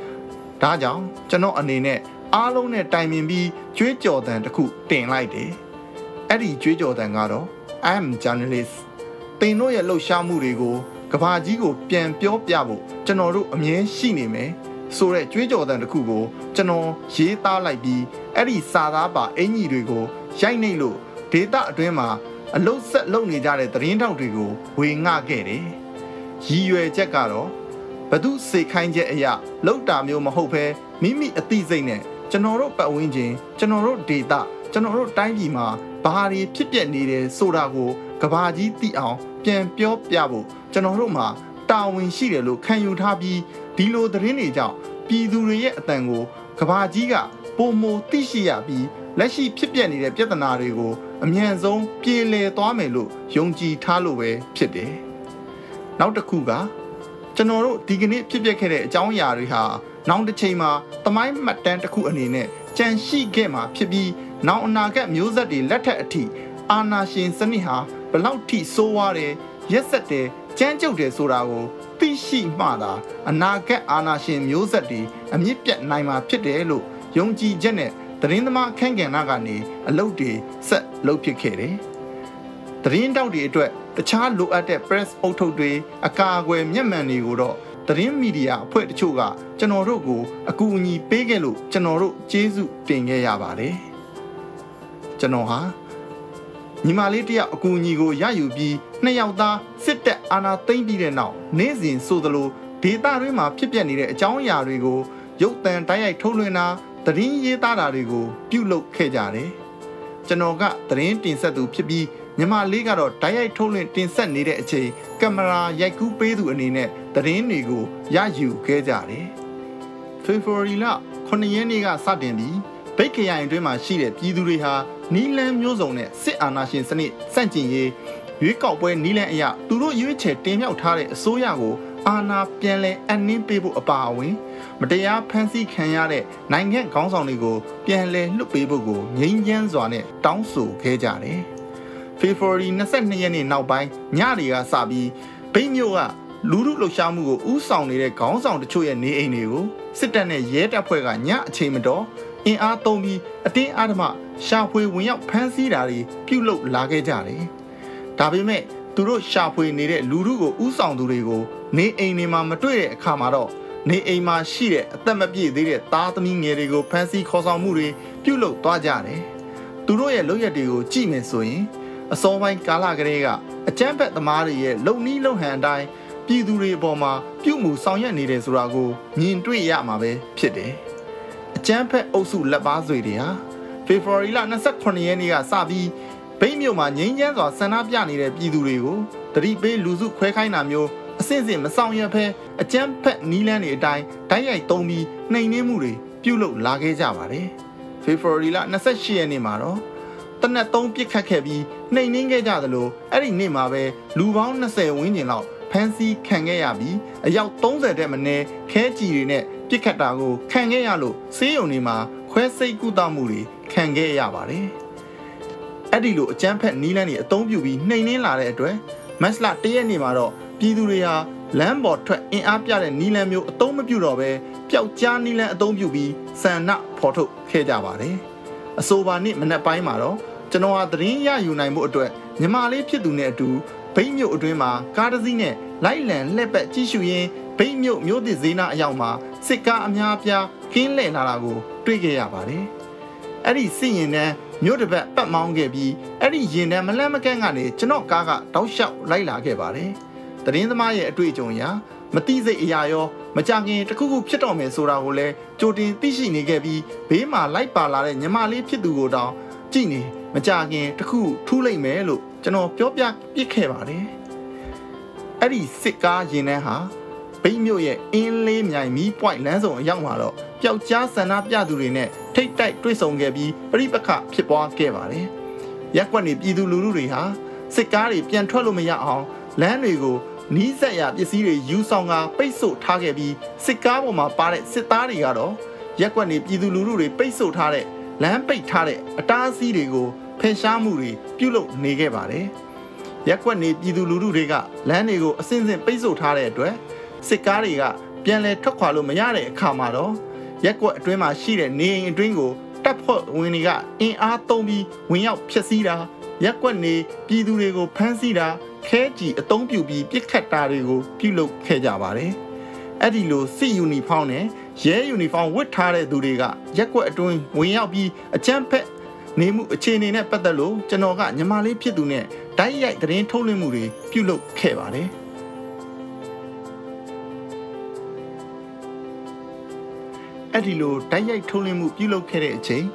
။ဒါကြောင့်ကျွန်တော်အနေနဲ့အားလုံးနဲ့တိုင်ပင်ပြီးကြွေးကြော်တန်တစ်ခုတင်လိုက်တယ်အဲ့ဒီကြွေးကြော်တန်ကတော့ I am journalist တင်တို့ရဲ့လှုပ်ရှားမှုတွေကို ကဘာကြီးကိုပြန်ပြောပြဖို့ကျွန်တော်တို့အမြဲရှိနေမယ်ဆိုတဲ့ကြွေးကြော်တန်တစ်ခုကိုကျွန်တော်ရေးသားလိုက်ပြီးအဲ့ဒီစာသားပါအင်ကြီးတွေကိုရိုက်နှိပ်လို့ဒေတာအတွင်းမှာအလုတ်ဆက်လုပ်နေကြတဲ့သတင်းတောက်တွေကိုဝေငှခဲ့တယ်။ရည်ရွယ်ချက်ကတော့ဘသူစေခိုင်းချက်အရာလောက်တာမျိုးမဟုတ်ဘဲမိမိအသိစိတ်နဲ့ကျွန်တော်တို့ပတ်ဝန်းကျင်ကျွန်တော်တို့ဒေတာကျွန်တော်တို့တိုင်းပြည်မှာဘာတွေဖြစ်ပျက်နေတယ်ဆိုတာကိုကဘာကြီးသိအောင်ပြန်ပြောပြဖို့ ကျွန်တော်တို့မှာတာဝန်ရှိတယ်လို့ခံယူထားပြီးဒီလိုသတင်းတွေကြောင့်ပြည်သူတွေရဲ့အတန်ကိုကဘာကြီးကပုံမသိရှိရပြီးလက်ရှိဖြစ်ပျက်နေတဲ့ပြဿနာတွေကိုအမြန်ဆုံးပြေလည်သွားမယ်လို့ယုံကြည်ထားလို့ပဲဖြစ်တယ်။နောက်တစ်ခုကကျွန်တော်တို့ဒီကနေ့ဖြစ်ပျက်ခဲ့တဲ့အကြောင်းအရာတွေဟာနောက်တစ်ချိန်မှာသမိုင်းမှတ်တမ်းတစ်ခုအနေနဲ့ကြန့်ရှိခဲ့မှာဖြစ်ပြီးနောက်အနာဂတ်မျိုးဆက်တွေလက်ထက်အထိအာနာရှင်စနစ်ဟာဘလောက်ထိဆိုးဝါးတယ်ရက်ဆက်တယ် ကြမ်းကြုတ်တယ်ဆိုတာကိုသိရှိမှသာအနာဂတ်အာနာရှင်မျိုးဆက်တွေအမြင့်ပြတ်နိုင်မှာဖြစ်တယ်လို့ယုံကြည်ချက်နဲ့သတင်းသမားခန့်ကဏ္ဍကနေအလုပ်တွေဆက်လုပ်ဖြစ်ခဲ့တယ်။သတင်းတောက်တွေအတွက်တခြားလိုအပ်တဲ့ press အုပ်ထုပ်တွေအကာအကွယ်မျက်မှန်တွေကိုတော့သတင်းမီဒီယာအဖွဲ့တချို့ကကျွန်တော်တို့ကိုအကူအညီပေးခဲ့လို့ကျွန်တော်တို့ကျေးဇူးတင်ခဲ့ရပါတယ်။ကျွန်တော်ဟာ ညီမလေးတယောက်အကူအညီကိုရယူပြီးနှစ်ယောက်သားစစ်တပ်အာဏာသိမ်းပြီးတဲ့နောက်နေ့စဉ်ဆိုသလိုဒေသတွင်းမှာဖြစ်ပျက်နေတဲ့အကြောင်းအရာတွေကိုရုပ်သံတိုက်ရိုက်ထုတ်လွှင့်တာသတင်းရေးသားတာတွေကိုပြုလုပ်ခဲ့ကြတယ်။ကျွန်တော်ကသတင်းတင်ဆက်သူဖြစ်ပြီးညီမလေးကတော့တိုက်ရိုက်ထုတ်လွှင့်တင်ဆက်နေတဲ့အချိန်ကင်မရာရိုက်ကူးပေးသူအနေနဲ့သတင်းတွေကိုရယူခဲ့ကြတယ်။ဖေဖော်ဝါရီလ9ရက်နေ့ကစတင်ပြီးဗိတ်ခရိုင်အတွင်းမှာရှိတဲ့ပြည်သူတွေဟာ နီလန်းမျိုးစုံနဲ့စစ်အာဏာရှင်စနစ်စန့်ကျင်ရေးရွေးကောက်ပွဲနီလန်းအရာသူတို့ရွေးချယ်တင်မြှောက်ထားတဲ့အစိုးရကိုအာဏာပြန်လည်အနှင်းပေးဖို့အပါအဝင် မတရားဖမ်းဆီးခံရတဲ့နိုင်ငံခေါင်းဆောင်တွေကိုပြန်လည်လွှတ်ပေးဖို့ကိုငြိမ်းချမ်းစွာနဲ့တောင်းဆိုခဲ့ကြတယ်။ဖေဖော်ဝါရီ22ရက်နေ့နောက်ပိုင်းညတွေကစပြီးဗိတ်မြို့ကလူမှုလှုပ်ရှားမှုကိုဥဆောင်နေတဲ့ခေါင်းဆောင်တချို့ရဲ့နေအိမ်တွေကိုစစ်တပ်နဲ့ရဲတပ်ဖွဲ့ကညအချိန်မတော် အင်အားသုံးပြီးအတင်းအဓမ္မရှာဖွေဝင်ရောက်ဖမ်းဆီးတာတွေပြုလုပ်လာခဲ့ကြတယ်။ဒါပေမဲ့သူတို့ရှာဖွေနေတဲ့လူမှုကိုဥဆောင်သူတွေကိုနေအိမ်တွေမှာမတွေ့တဲ့အခါမှာတော့နေအိမ်မှာရှိတဲ့အသက်မပြည့်သေးတဲ့သားသမီးငယ်တွေကိုဖမ်းဆီးခေါ်ဆောင်မှုတွေပြုလုပ်သွားကြတယ်။သူတို့ရဲ့လုပ်ရက်တွေကိုကြည့်မယ်ဆိုရင်အစောပိုင်းကာလကလေးကအကြမ်းဖက်သမားတွေရဲ့လုံနီးလုံဟန်အတိုင်းပြည်သူတွေအပေါ်မှာပြုမှုဆောင်ရွက်နေတယ်ဆိုတာကိုမြင်တွေ့ရမှာပဲဖြစ်တယ်။အ ကြမ်းဖက်အုပ်စုလက်ပါဆွေတွေဟာဖေဖော်ဝါရီလ28ရက်နေ့ကစပြီးဗိမ့်မြို့မှာငိမ့်ချမ်းစွာဆန္ဒပြနေတဲ့ပြည်သူတွေကိုတတိပေးလူစုခွဲခိုင်းတာမျိုးအစစ်စစ်မဆောင်ရွက်ဖဲအကြမ်းဖက်နီးလန်းတွေအတိုင်းတိုက်ရိုက်သုံးပြီးနှိမ်နှင်းမှုတွေပြုလုပ်လာခဲ့ကြပါတယ်။ဖေဖော်ဝါရီလ28ရက်နေ့မှာတော့တနက်သုံးပစ်ခတ်ခဲ့ပြီးနှိမ်နှင်းခဲ့ကြသလိုအဲ့ဒီနေ့မှာပဲလူပေါင်း20ဝန်းကျင်လောက်ဖမ်းဆီးခံခဲ့ရပြီးအယောက်30တဲ့မနည်းခဲကြီးတွေနဲ့ ပြစ်ခတ်တာကိုခံခဲ့ရလို့ဆေးရုံတွေမှာခွဲစိတ်ကုသမှုတွေခံခဲ့ရပါတယ်။အဲ့ဒီလိုအကြမ်းဖက်နီးလန်းတွေအသုံးပြုပြီးနှိမ်နှင်းလာတဲ့အတွက်မက်စလာတရက်နေ့မှာတော့ပြည်သူတွေဟာလမ်းပေါ်ထွက်အင်အားပြတဲ့နီလန်မျိုးအသုံးမပြုတော့ဘဲပျောက်ကြားနီလန်အသုံးပြုပြီးဆန္ဒဖော်ထုတ်ခဲ့ကြပါတယ်။အဆိုပါနေ့မနက်ပိုင်းမှာတော့ကျွန်တော်ဟာသတင်းရယူနိုင်မှုအတွက်ညီမလေးဖြစ်သူနဲ့အတူဗိတ်မြို့အတွင်းမှာကားတစ်စီးနဲ့လိုက်လံလှည့်ပတ်ကြည့်ရှုရင်း ဗိတ်မြို့မြို့သစ်ဈေးနာအရောက်မှာစစ်ကားအများအပြားကင်းလှည့်လာတာကို တွေ့ခဲ့ရပါတယ်။အဲ့ဒီစစ်ရင်တန်းမြို့တစ်ပတ်ပတ်မောင်းခဲ့ပြီးအဲ့ဒီရင်တန်းမလန့်မကန့်ကနေကျွန်တော်ကားကတောက်လျှောက်လိုက်လာခဲ့ပါတယ်။တရင်သမားရဲ့အတွေ့အကြုံအရမတိစိတ်အရာရောမကြခင်တခုခုဖြစ်တော့မယ်ဆိုတာကိုလည်းကြိုတင်သိရှိနေခဲ့ပြီးဘေးမှာလိုက်ပါလာတဲ့ညီမလေးဖြစ်သူကိုတောင်ကြည့်နေမကြခင်တခုထူးလိုက်မယ်လို့ကျွန်တော်ပြောပြပြစ်ခဲ့ပါတယ်အဲ့ဒီစစ်ကားရင်နှန်းဟာ ဗိတ်မြို့ရဲ့အင်းလေးမြိုင်မီးပွိုင်လမ်းဆောင်အရောက်မှာတော့ပျောက်ကြားဆန္ဒပြသူတွေနဲ့ထိတ်တိုက်တွေ့ဆုံခဲ့ပြီးပြိပခဖြစ်ပွားခဲ့ပါတယ်ရက်ွက်နေပြည်သူလူထုတွေဟာစစ်ကားတွေပြန်ထွက်လို့မရအောင်လမ်းတွေကိုနီးစက်ရပစ္စည်းတွေယူဆောင်ကပိတ်ဆို့ထားခဲ့ပြီးစစ်ကားပေါ်မှာပါတဲ့စစ်သားတွေကတော့ရက်ွက်နေပြည်သူလူထုတွေပိတ်ဆို့ထားတဲ့လမ်းပိတ်ထားတဲ့အတားအဆီးတွေကိုဖယ်ရှားမှုတွေပြုလုပ်နေခဲ့ပါတယ်။ရက်ွက်နေပြည်သူလူထုတွေကလမ်းတွေကိုအစင်းစင်ပိတ်ဆို့ထားတဲ့အတွက် စစ်ကားတွေကပြန်လည်ထွက်ခွာလို့မရတဲ့အခါမှာတော့ရရက်ကွက်အတွင်းမှာရှိတဲ့နေအိမ်အတွင်းကိုတပ်ဖွဲ့ဝင်တွေကအင်အားသုံးပြီးဝင်ရောက်ဖျက်ဆီးတာရက်ကွက်နေပြည်သူတွေကိုဖမ်းဆီးတာခဲကြီးအုံပြုပြီးပြစ်ခတ်တာတွေကိုပြုလုပ်ခဲ့ကြပါတယ်။အဲ့ဒီလိုစစ်ယူနီဖောင်းနဲ့ရဲယူနီဖောင်းဝတ်ထားတဲ့သူတွေကရက်ကွက်အတွင်းဝင်ရောက်ပြီးအကြမ်းဖက်နေမှုအခြေအနေနဲ့ပတ်သက်လို့ကျွန်တော်ကညီမလေးဖြစ်သူနဲ့တိုက်ရိုက်သတင်းထုတ်လွှင့်မှုတွေပြုလုပ်ခဲ့ပါတယ်။ အဲ့ဒီလိုတိုက်ရိုက်ထုတ်လွှင့်မှုပြုလုပ်ခဲ့တဲ့အချိန်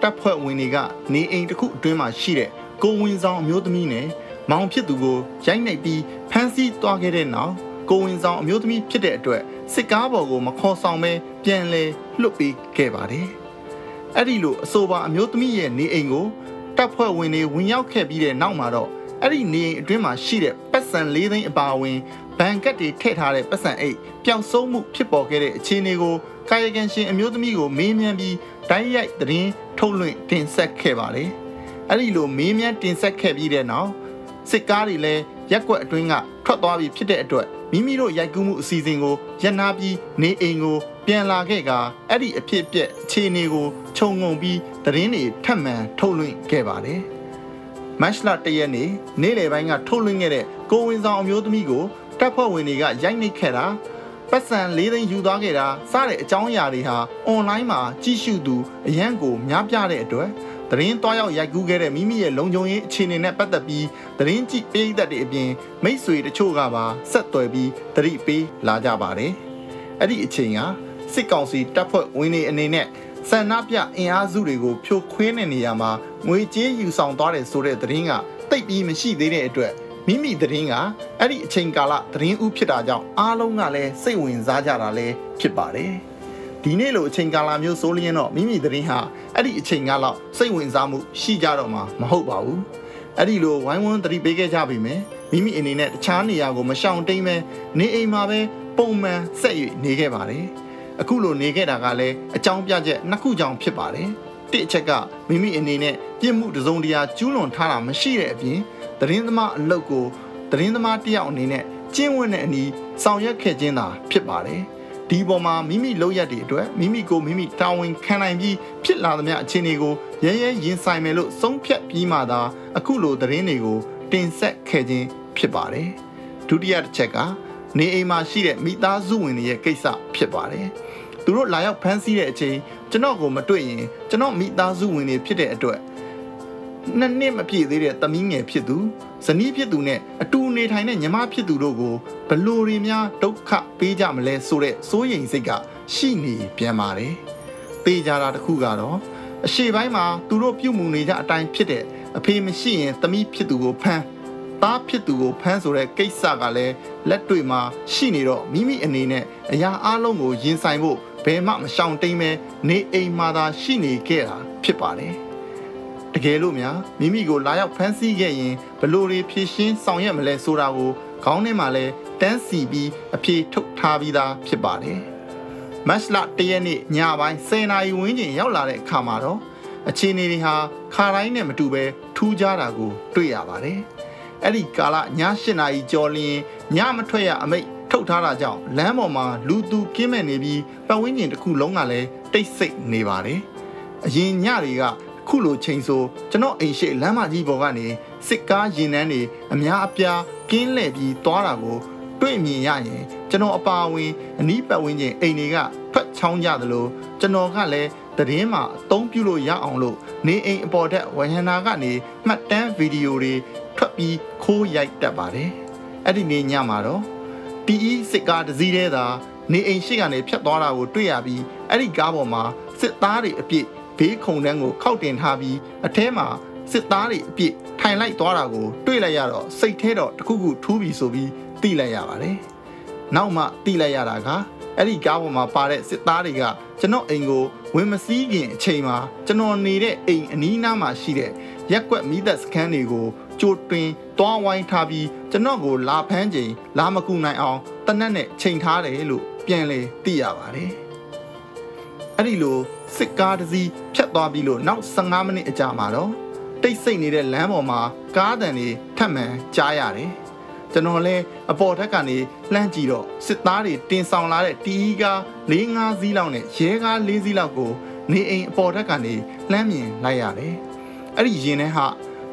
တပ်ဖွဲ့ဝင်တွေကနေအိမ်တစ်ခုအတွင်းမှာရှိတဲ့ကိုဝင်ဆောင်အမျိုးသမီးနဲ့မောင်ဖြစ်သူကိုရိုက်နှိပ်ပြီးဖမ်းဆီးသွားခဲ့တဲ့နောက်ကိုဝင်ဆောင်အမျိုးသမီးဖြစ်တဲ့အတွက်စစ်ကားပေါ်ကိုမခေါ်ဆောင်ပဲပြန်လဲလွတ်ပေးခဲ့ပါတယ်။အဲ့ဒီလိုအဆိုပါအမျိုးသမီးရဲ့နေအိမ်ကိုတပ်ဖွဲ့ဝင်တွေဝင်ရောက်ခဲ့ပြီးတဲ့နောက်မှာတော့အဲ့ဒီနေအိမ်အတွင်းမှာရှိတဲ့ပတ်စံ၄သိန်းအပါအဝင်ဘန်ကတ်တွေထည့်ထားတဲ့ပတ်စံအိတ်ပျောက်ဆုံးမှုဖြစ်ပေါ်ခဲ့တဲ့အခြေအနေကို ကာယကံရှင်အမျိုးသမီးကိုမေးမြန်းပြီးတိုက်ရိုက်သတင်းထုတ်လွှင့်တင်ဆက်ခဲ့ပါတယ်။အဲ့ဒီလိုမေးမြန်းတင်ဆက်ခဲ့ပြီးတဲ့နောက်စစ်ကားတွေလည်းရက်ွက်အတွင်းကထွက်သွားပြီးဖြစ်တဲ့အတွက်မိမိတို့ရိုက်ကူးမှုအစီအစဉ်ကိုရန်နာပြီးနေအိမ်ကို ပြန်လာခဲ့ကအဲ့ဒီအဖြစ်အပျက်အခြေအနေကိုခြုံငုံပြီးသတင်းတွေထပ်မံထုတ်လွှင့်ခဲ့ပါတယ်။မတ်လ၁ရက်နေ့နေ့လယ်ပိုင်းကထုတ်လွှင့်ခဲ့တဲ့ကိုဝင်ဆောင်အမျိုးသမီးကိုတပ်ဖွဲ့ဝင်တွေကရိုက်နှိပ်ခဲ့တာ ပတ်စံ၄သိန်းယူသွားခဲ့တာစတဲ့အကြောင်းအရာတွေဟာအွန်လိုင်းမှာကြည့်ရှုသူအရန်ကိုများပြတဲ့အတွက်သတင်းတွားရောက်ရိုက်ကူးခဲ့တဲ့မိမိရဲ့လုံခြုံရေးအခြေအနေနဲ့ပတ်သက်ပြီးသတင်းကြည့်ပေးသက်တဲ့အပြင်မိတ်ဆွေတချို့ကပါဆက်သွယ်ပြီးသတိပေးလာကြပါတယ်။အဲ့ဒီအချိန်ကစစ်ကောင်စီတပ်ဖွဲ့ဝင်တွေအနေနဲ့ဆန္ဒပြအင်အားစုတွေကိုဖြိုခွင်းတဲ့နေရာမှာငွေကြေးယူဆောင်သွားတယ်ဆိုတဲ့သတင်းကတိတ်ပြီးမရှိသေးတဲ့အတွက် မိမိသတင်းကအဲ့ဒီအချိန်ကာလသတင်းဥဖြစ်တာကြောင့်အားလုံးကလည်းစိတ်ဝင်စားကြတာလည်းဖြစ်ပါတယ်ဒီနေ့လိုအချိန်ကာလမျိုးဆိုလျင်တော့မိမိသတင်းဟာအဲ့ဒီအချိန်ကလောက်စိတ်ဝင်စားမှုရှိကြတော့မှာမဟုတ်ပါဘူးအဲ့ဒီလိုဝိုင်းဝန်းသတိပေးခဲ့ကြပြီမယ်မိမိအနေနဲ့တခြားနေရာကိုမရှောင်တိမ်ပဲနေအိမ်မှာပဲပုံမှန်ဆက်၍နေခဲ့ပါတယ်အခုလိုနေခဲ့တာကလည်းအကြောင်းပြချက်နှစ်ခုကြောင့်ဖြစ်ပါတယ်တစ်အချက်ကမိမိအနေနဲ့ပြစ်မှုတစုံတရာကျူးလွန်ထားတာမရှိတဲ့အပြင် သတင်းသမားအလုပ်ကိုသတင်းသမားတယောက်အနေနဲ့ကျင့်ဝတ်တဲ့အနီးဆောင်ရွက်ခဲ့ခြင်းသာဖြစ်ပါတယ်ဒီပေါ်မှာမိမိလုပ်ရက်တွေအတွက်မိမိကိုမိမိတာဝန်ခံနိုင်ပြီးဖြစ်လာသမျှအခြေအနေကိုရဲရဲရင်ဆိုင်မယ်လို့ဆုံးဖြတ်ပြီးမှသာအခုလိုသတင်းတွေကိုတင်ဆက်ခဲ့ခြင်းဖြစ်ပါတယ်ဒုတိယတစ်ချက်ကနေအိမ်မှာရှိတဲ့မိသားစုဝင်တွေရဲ့ကိစ္စဖြစ်ပါတယ်သူတို့လာရောက်ဖမ်းဆီးတဲ့အချိန်ကျွန်တော်ကိုမတွေ့ရင်ကျွန်တော်မိသားစုဝင်တွေဖြစ်တဲ့အတွက် နှစ်နှစ်မပြည့်သေးတဲ့သမီးငယ်ဖြစ်သူဇနီးဖြစ်သူနဲ့အတူနေထိုင်တဲ့ညီမဖြစ်သူတို့ကိုဘလို့တွေများဒုက္ခပေးကြမလဲဆိုတဲ့စိုးရိမ်စိတ်ကရှိနေပြန်ပါတယ်။ပေးကြတာတခုကတော့အရှိပိုင်းမှာသူတို့ပြုမှုနေကြအတိုင်းဖြစ်တဲ့အဖေမရှိရင်သမီးဖြစ်သူကိုဖမ်းသားဖြစ်သူကိုဖမ်းဆိုတဲ့ကိစ္စကလည်းလက်တွေ့မှာရှိနေတော့မိမိအနေနဲ့အရာအလုံးကိုရင်ဆိုင်ဖို့ဘယ်မှမရှောင်တိမ်ပဲနေအိမ်မှာသာရှိနေခဲ့တာဖြစ်ပါတယ်။ တကယ်လို့များမိမိကိုလာရောက်ဖမ်းဆီးခဲ့ရင်ဘလို့တွေဖြည့်ရှင်းဆောင်ရွက်မလဲဆိုတာကိုခေါင်းထဲမှာလဲတန်းစီပြီးအပြေထုတ်ထားပြီးသားဖြစ်ပါတယ်။မတ်လ၁ရက်နေ့ညပိုင်း10နာရီဝန်းကျင်ရောက်လာတဲ့အခါမှာတော့အခြေအနေတွေဟာခါတိုင်းနဲ့မတူပဲထူးခြားတာကို တွေ့ရပါတယ်။အဲ့ဒီကာလည8နာရီကျော်လျင်ညမထွက်ရအမိတ်ထုတ်ထားတာကြောင့်လမ်းပေါ်မှာလူသူကင်းမဲ့နေပြီးပတ်ဝန်းကျင်တစ်ခုလုံးကလည်းတိတ်ဆိတ်နေပါတယ်။အရင်ညတွေက ခုလိုချိန်ဆိုကျွန်တော်အိမ်ရှိလမ်းမကြီးပေါ်ကနေစစ်ကားရင်နှန်းတွေအများအပြားကင်းလှည့်ပြီးသွားတာကိုတွေ့မြင်ရရင်ကျွန်တော်အပါအဝင်အနီးပတ်ဝန်းကျင်အိမ်တွေကဖက်ချောင်းကြသလိုကျွန်တော်ကလည်းတည်င်းမှာအသုံးပြုလို့ရအောင်လို့နေအိမ်အပေါ်တက်ဝဟန္နာကနေမှတ်တမ်းဗီဒီယိုတွေထွက်ပြီးခိုးရိုက်တတ်ပါတယ်အဲ့ဒီနေ့ညမှာတော့တီအီစစ်ကားတစ်စီးတည်းသာနေအိမ်ရှိကနေဖြတ်သွားတာကိုတွေ့ရပြီးအဲ့ဒီကားပေါ်မှာစစ်သားတွေအပြည့် ဘေးခုံတန်းကိုခောက်တင်ထားပြီးအထဲမှာစစ်သားတွေအပြည့်ထိုင်လိုက်သွားတာကိုတွေ့လိုက်ရတော့စိတ်ထဲတော့တခုခုထူးပြီဆိုပြီးသိလိုက်ရပါတယ်။နောက်မှသိလိုက်ရတာကအဲ့ဒီကားပေါ်မှာပါတဲ့စစ်သားတွေကကျွန်တော်အိမ်ကိုဝင်မစည်းခင်အချိန်မှာကျွန်တော်နေတဲ့အိမ်အနီးနားမှာရှိတဲ့ရက်ွက်မိသက်စခန်းတွေကိုကြိုတွင်တွားဝိုင်းထားပြီးကျွန်တော်ကိုလာဖမ်းချိန်လာမကူနိုင်အောင်တနက်နဲ့ချိန်ထားတယ်လို့ပြန်လေသိရပါတယ်။အဲ့ဒီလို စစ်ကားတစ်စီးဖြတ်သွားပြီးလို့နောက်15မိနစ်အကြာမှာတော့တိတ်ဆိတ်နေတဲ့လမ်းပေါ်မှာကားတန်တွေထပ်မံကြားရတယ်ကျွန်တော်လည်းအပေါ်ထက်ကနေလှမ်းကြည့်တော့စစ်သားတွေတင်ဆောင်လာတဲ့တီးကား၄၅စီးလောက်နဲ့ရဲကား၄စီးလောက်ကိုနေအိမ်အပေါ်ထက်ကနေလှမ်းမြင်လိုက်ရတယ်အဲ့ဒီရင်ထဲဟာ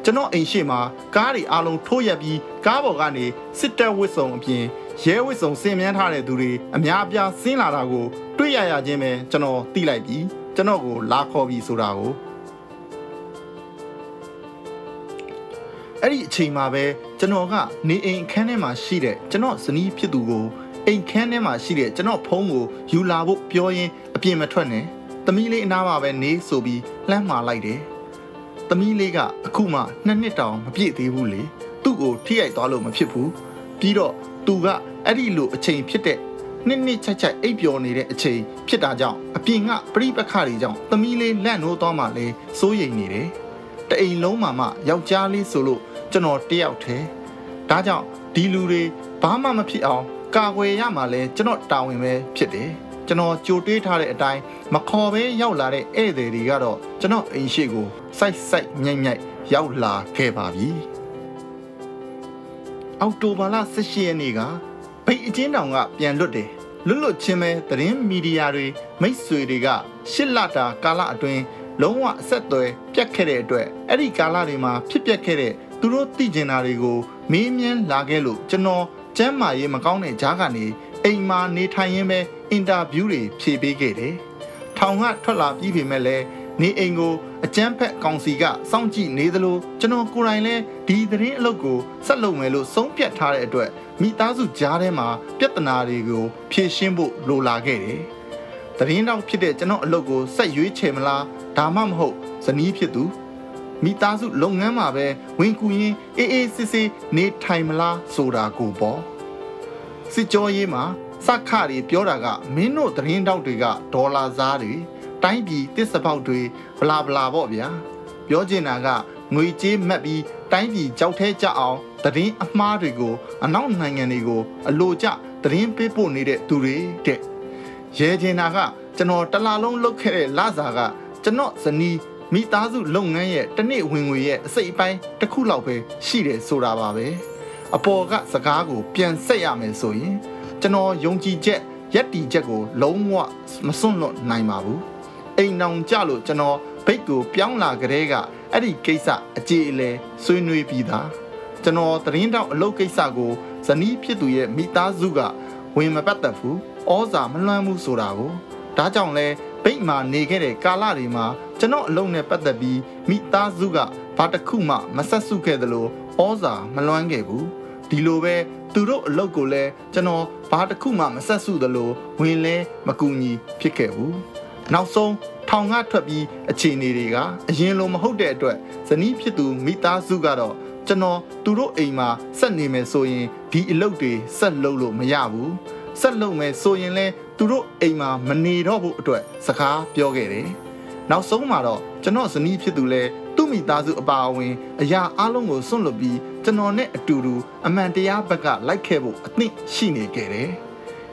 ကျွန်တော်အိမ်ရှိမှာကားတွေအလုံးထိုးရက်ပြီးကားပေါ်ကနေစစ်တပ်ဝစ်စုံအပြင်ရဲဝစ်စုံဆင်မြန်းထားတဲ့သူတွေအများအပြားဆင်းလာတာကိုတွေ့ရရချင်းပဲကျွန်တော်သိလိုက်ပြီး ကျွန်တော်ကိုလာခေါ်ပြီးဆိုတာကိုအဲ့ဒီအချိန်မှာပဲကျွန်တော်ကနေအိမ်အခန်းထဲမှာရှိတဲ့ကျွန်တော်ဇနီးဖြစ်သူကိုအိမ်ခန်းထဲမှာရှိတဲ့ကျွန်တော်ဖုန်းကိုယူလာဖို့ပြောရင်းအပြင်မထွက်နဲ့သမီးလေးအနားမှာပဲနေဆိုပြီးလှမ်းမှာလိုက်တယ်သမီးလေးကအခုမှနှစ်နှစ်တောင်မပြည့်သေးဘူးလေသူ့ကိုထိရိုက်သွားလို့မဖြစ်ဘူးပြီးတော့သူကအဲ့ဒီလိုအချိန်ဖြစ်တဲ့ နှစ်နှစ်ချက်ချက်အိပ်ပျော်နေတဲ့အချိန်ဖြစ်တာကြောင့်အပြင်ကပြိပခါတွေကြောင့်သမီးလေးလန့်နိုးသွားမှလဲစိုးရိမ်နေတယ်တအိမ်လုံးမှာမှယောက်ျားလေးဆိုလို့ကျွန်တော်တယောက်တည်းဒါကြောင့်ဒီလူတွေဘာမှမဖြစ်အောင်ကာကွယ်ရမှာလဲကျွန်တော်တာဝန်ပဲဖြစ်တယ်ကျွန်တော်ကြိုတွေးထားတဲ့အတိုင်းမခေါ်ပဲရောက်လာတဲ့ဧည့်သည်တွေကတော့ကျွန်တော်အိမ်ရှိကိုစိုက်စိုက်မြိုက်မြိုက်ရောက်လာခဲ့ပါပြီအောက်တိုဘာလ18ရက်နေ့ကဗိတ်အချင်းတောင်ကပြန်လွတ်တယ် လွတ်လွတ်ချင်းပဲသတင်းမီဒီယာတွေမိတ်ဆွေတွေကရှစ်လတာကာလအတွင်းလုံးဝအဆက်အသွယ်ပြတ်ခဲ့တဲ့အတွက်အဲ့ဒီကာလတွေမှာဖြစ်ပျက်ခဲ့တဲ့သူတို့သိကျင်တာတွေကိုမေးမြန်းလာခဲ့လို့ကျွန်တော်ကျမ်းမာရေးမကောင်းတဲ့ကြားကနေအိမ်မှာနေထိုင်ရင်းပဲအင်တာဗျူးတွေဖြေပေးခဲ့တယ်။ထောင်ကထွက်လာပြီးပြီမဲ့လည်းနေအိမ်ကိုအကျန်းဖက်ကောင်စီကစောင့်ကြည့်နေသလိုကျွန်တော်ကိုယ်တိုင်လည်းဒီသတင်းအလုပ်ကိုဆက်လုပ်မယ်လို့ဆုံးဖြတ်ထားတဲ့အတွက် မိသားစုကြားထဲမှာပြဿနာတွေကိုဖြေရှင်းဖို့လိုလာခဲ့တယ်။သတင်းတောက်ဖြစ်တဲ့ကျွန်တော်အလုပ်ကိုဆက်ရွေးချယ်မလားဒါမှမဟုတ်ဇနီးဖြစ်သူမိသားစုလုပ်ငန်းမှာပဲဝင်ကူရင်အေးအေးစစ်စစ်နေထိုင်မလားဆိုတာကိုပေါ့စစ်ကြောရေးမှာစခတွေပြောတာကမင်းတို့သတင်းတောက်တွေကဒေါ်လာစားတွေတိုင်းပြည်တစ်စပေါက်တွေဘလာဘလာပေါ့ဗျာပြောချင်တာကငွေကြေးမှတ်ပြီးတိုင်းပြည်ကြောက်ထဲကြအောင် သတင်းအမှားတွေကိုအနောက်နိုင်ငံတွေကိုအလိုကျသတင်းပေးပို့နေတဲ့သူတွေတဲ့ရဲချင်တာကကျွန်တော်တလားလုံးလုတ်ခဲ့တဲ့လစာကကျွန်တော်ဇနီးမိသားစုလုပ်ငန်းရဲ့တနေ့ဝင်ငွေရဲ့အစိတ်အပိုင်းတစ်ခုလောက်ပဲရှိတယ်ဆိုတာပါပဲအပေါ်ကစကားကိုပြန်ဆက်ရမယ်ဆိုရင်ကျွန်တော်ယုံကြည်ချက်ရက်တီချက်ကိုလုံးဝမစွန့်လွတ်နိုင်ပါဘူးအိမ်နောင်ကြလို့ကျွန်တော်ဘိတ်ကိုပြောင်းလာကြတဲ့ကအဲ့ဒီကိစ္စအကြေအလဲဆွေးနွေးပြီးသား ကျွန်တော်သတင်းတောက်အလုပ်ကိစ္စကိုဇနီးဖြစ်သူရဲ့မိသားစုကဝင်မပတ်သက်ဘူးဩဇာမလွှမ်းဘူးဆိုတာကိုဒါကြောင့်လဲဗိတ်မာနေခဲ့တဲ့ကာလတွေမှာကျွန်တော်အလုပ်နဲ့ပတ်သက်ပြီးမိသားစုကဘာတစ်ခုမှမဆက်စုခဲ့သလိုဩဇာမလွှမ်းခဲ့ဘူးဒီလိုပဲသူတို့အလုပ်ကိုလည်းကျွန်တော်ဘာတစ်ခုမှမဆက်စုသလိုဝင်လဲမကူညီဖြစ်ခဲ့ဘူးနောက်ဆုံးထောင်ကထွက်ပြီးအခြေအနေတွေကအရင်လိုမဟုတ်တဲ့အတွက်ဇနီးဖြစ်သူမိသားစုကတော့ ကျွန်တော်သူတို့အိမ်မှာဆက်နေမယ်ဆိုရင်ဒီအလုပ်တွေဆက်လုပ်လို့မရဘူးဆက်လုပ်မယ်ဆိုရင်လဲသူတို့အိမ်မှာမနေတော့ဘူးအတွက်စကားပြောခဲ့တယ်နောက်ဆုံးမှာတော့ကျွန်တော်ဇနီးဖြစ်သူလဲသူ့မိသားစုအပါအဝင်အရာအလုံးကိုစွန့်လွတ်ပြီးကျွန်တော်နဲ့အတူတူအမှန်တရားဘက်ကလိုက်ခဲ့ဖို့အသင့်ရှိနေခဲ့တယ်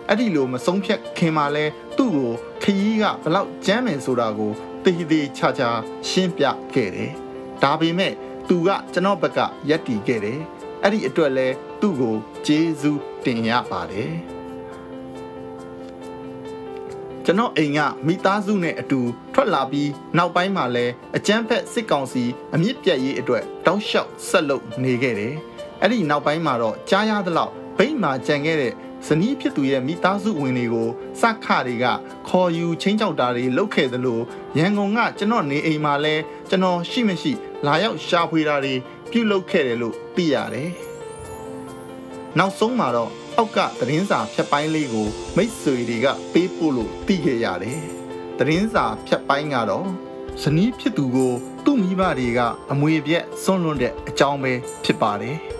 အဲ့ဒီလိုမဆုံးဖြတ်ခင်မှာလဲသူ့ကိုခရီးကဘလောက်ကြမ်းမယ်ဆိုတာကိုတည်တည်ချာချာရှင်းပြခဲ့တယ်ဒါပေမဲ့ သူကကျွန်တော်ဘက်ကယက်တီခဲ့တယ်အဲ့ဒီအတွက်လဲသူ့ကိုကျေးဇူးတင်ရပါတယ်ကျွန်တော်အိမ်ကမိသားစုနဲ့အတူထွက်လာပြီးနောက်ပိုင်းမှာလဲအကျန်းဖက်စစ်ကောင်စီအမြင့်ပြတ်ရေးအတွက်တောက်လျှောက်ဆက်လုပ်နေခဲ့တယ်။အဲ့ဒီနောက်ပိုင်းမှာတော့ကြားရသလောက်ဗိမ့်မာကြံခဲ့တဲ့ ဇနီးဖြစ်သူရဲ့မိသားစုဝင်တွေကိုစခတွေကခေါ်ယူချင်းချောက်တာတွေလုပ်ခဲ့သလိုရန်ကုန်ကကျွန်တော်နေအိမ်မှာလဲကျွန်တော်ရှိမရှိ လာရောက်ရှာဖွေတာတွေပြုလုပ်ခဲ့တယ်လို့သိရတယ်။နောက်ဆုံးမှာတော့အောက်ကသတင်းစာဖြတ်ပိုင်းလေးကို မိတ်ဆွေတွေကပေးပို့လို့သိခဲ့ရတယ်။သတင်းစာဖြတ်ပိုင်းကတော့ဇနီးဖြစ်သူကို သူ့မိဘတွေက အမွေပြက်ဆွန့်လွတ်တဲ့အကြောင်းပဲဖြစ်ပါတယ်။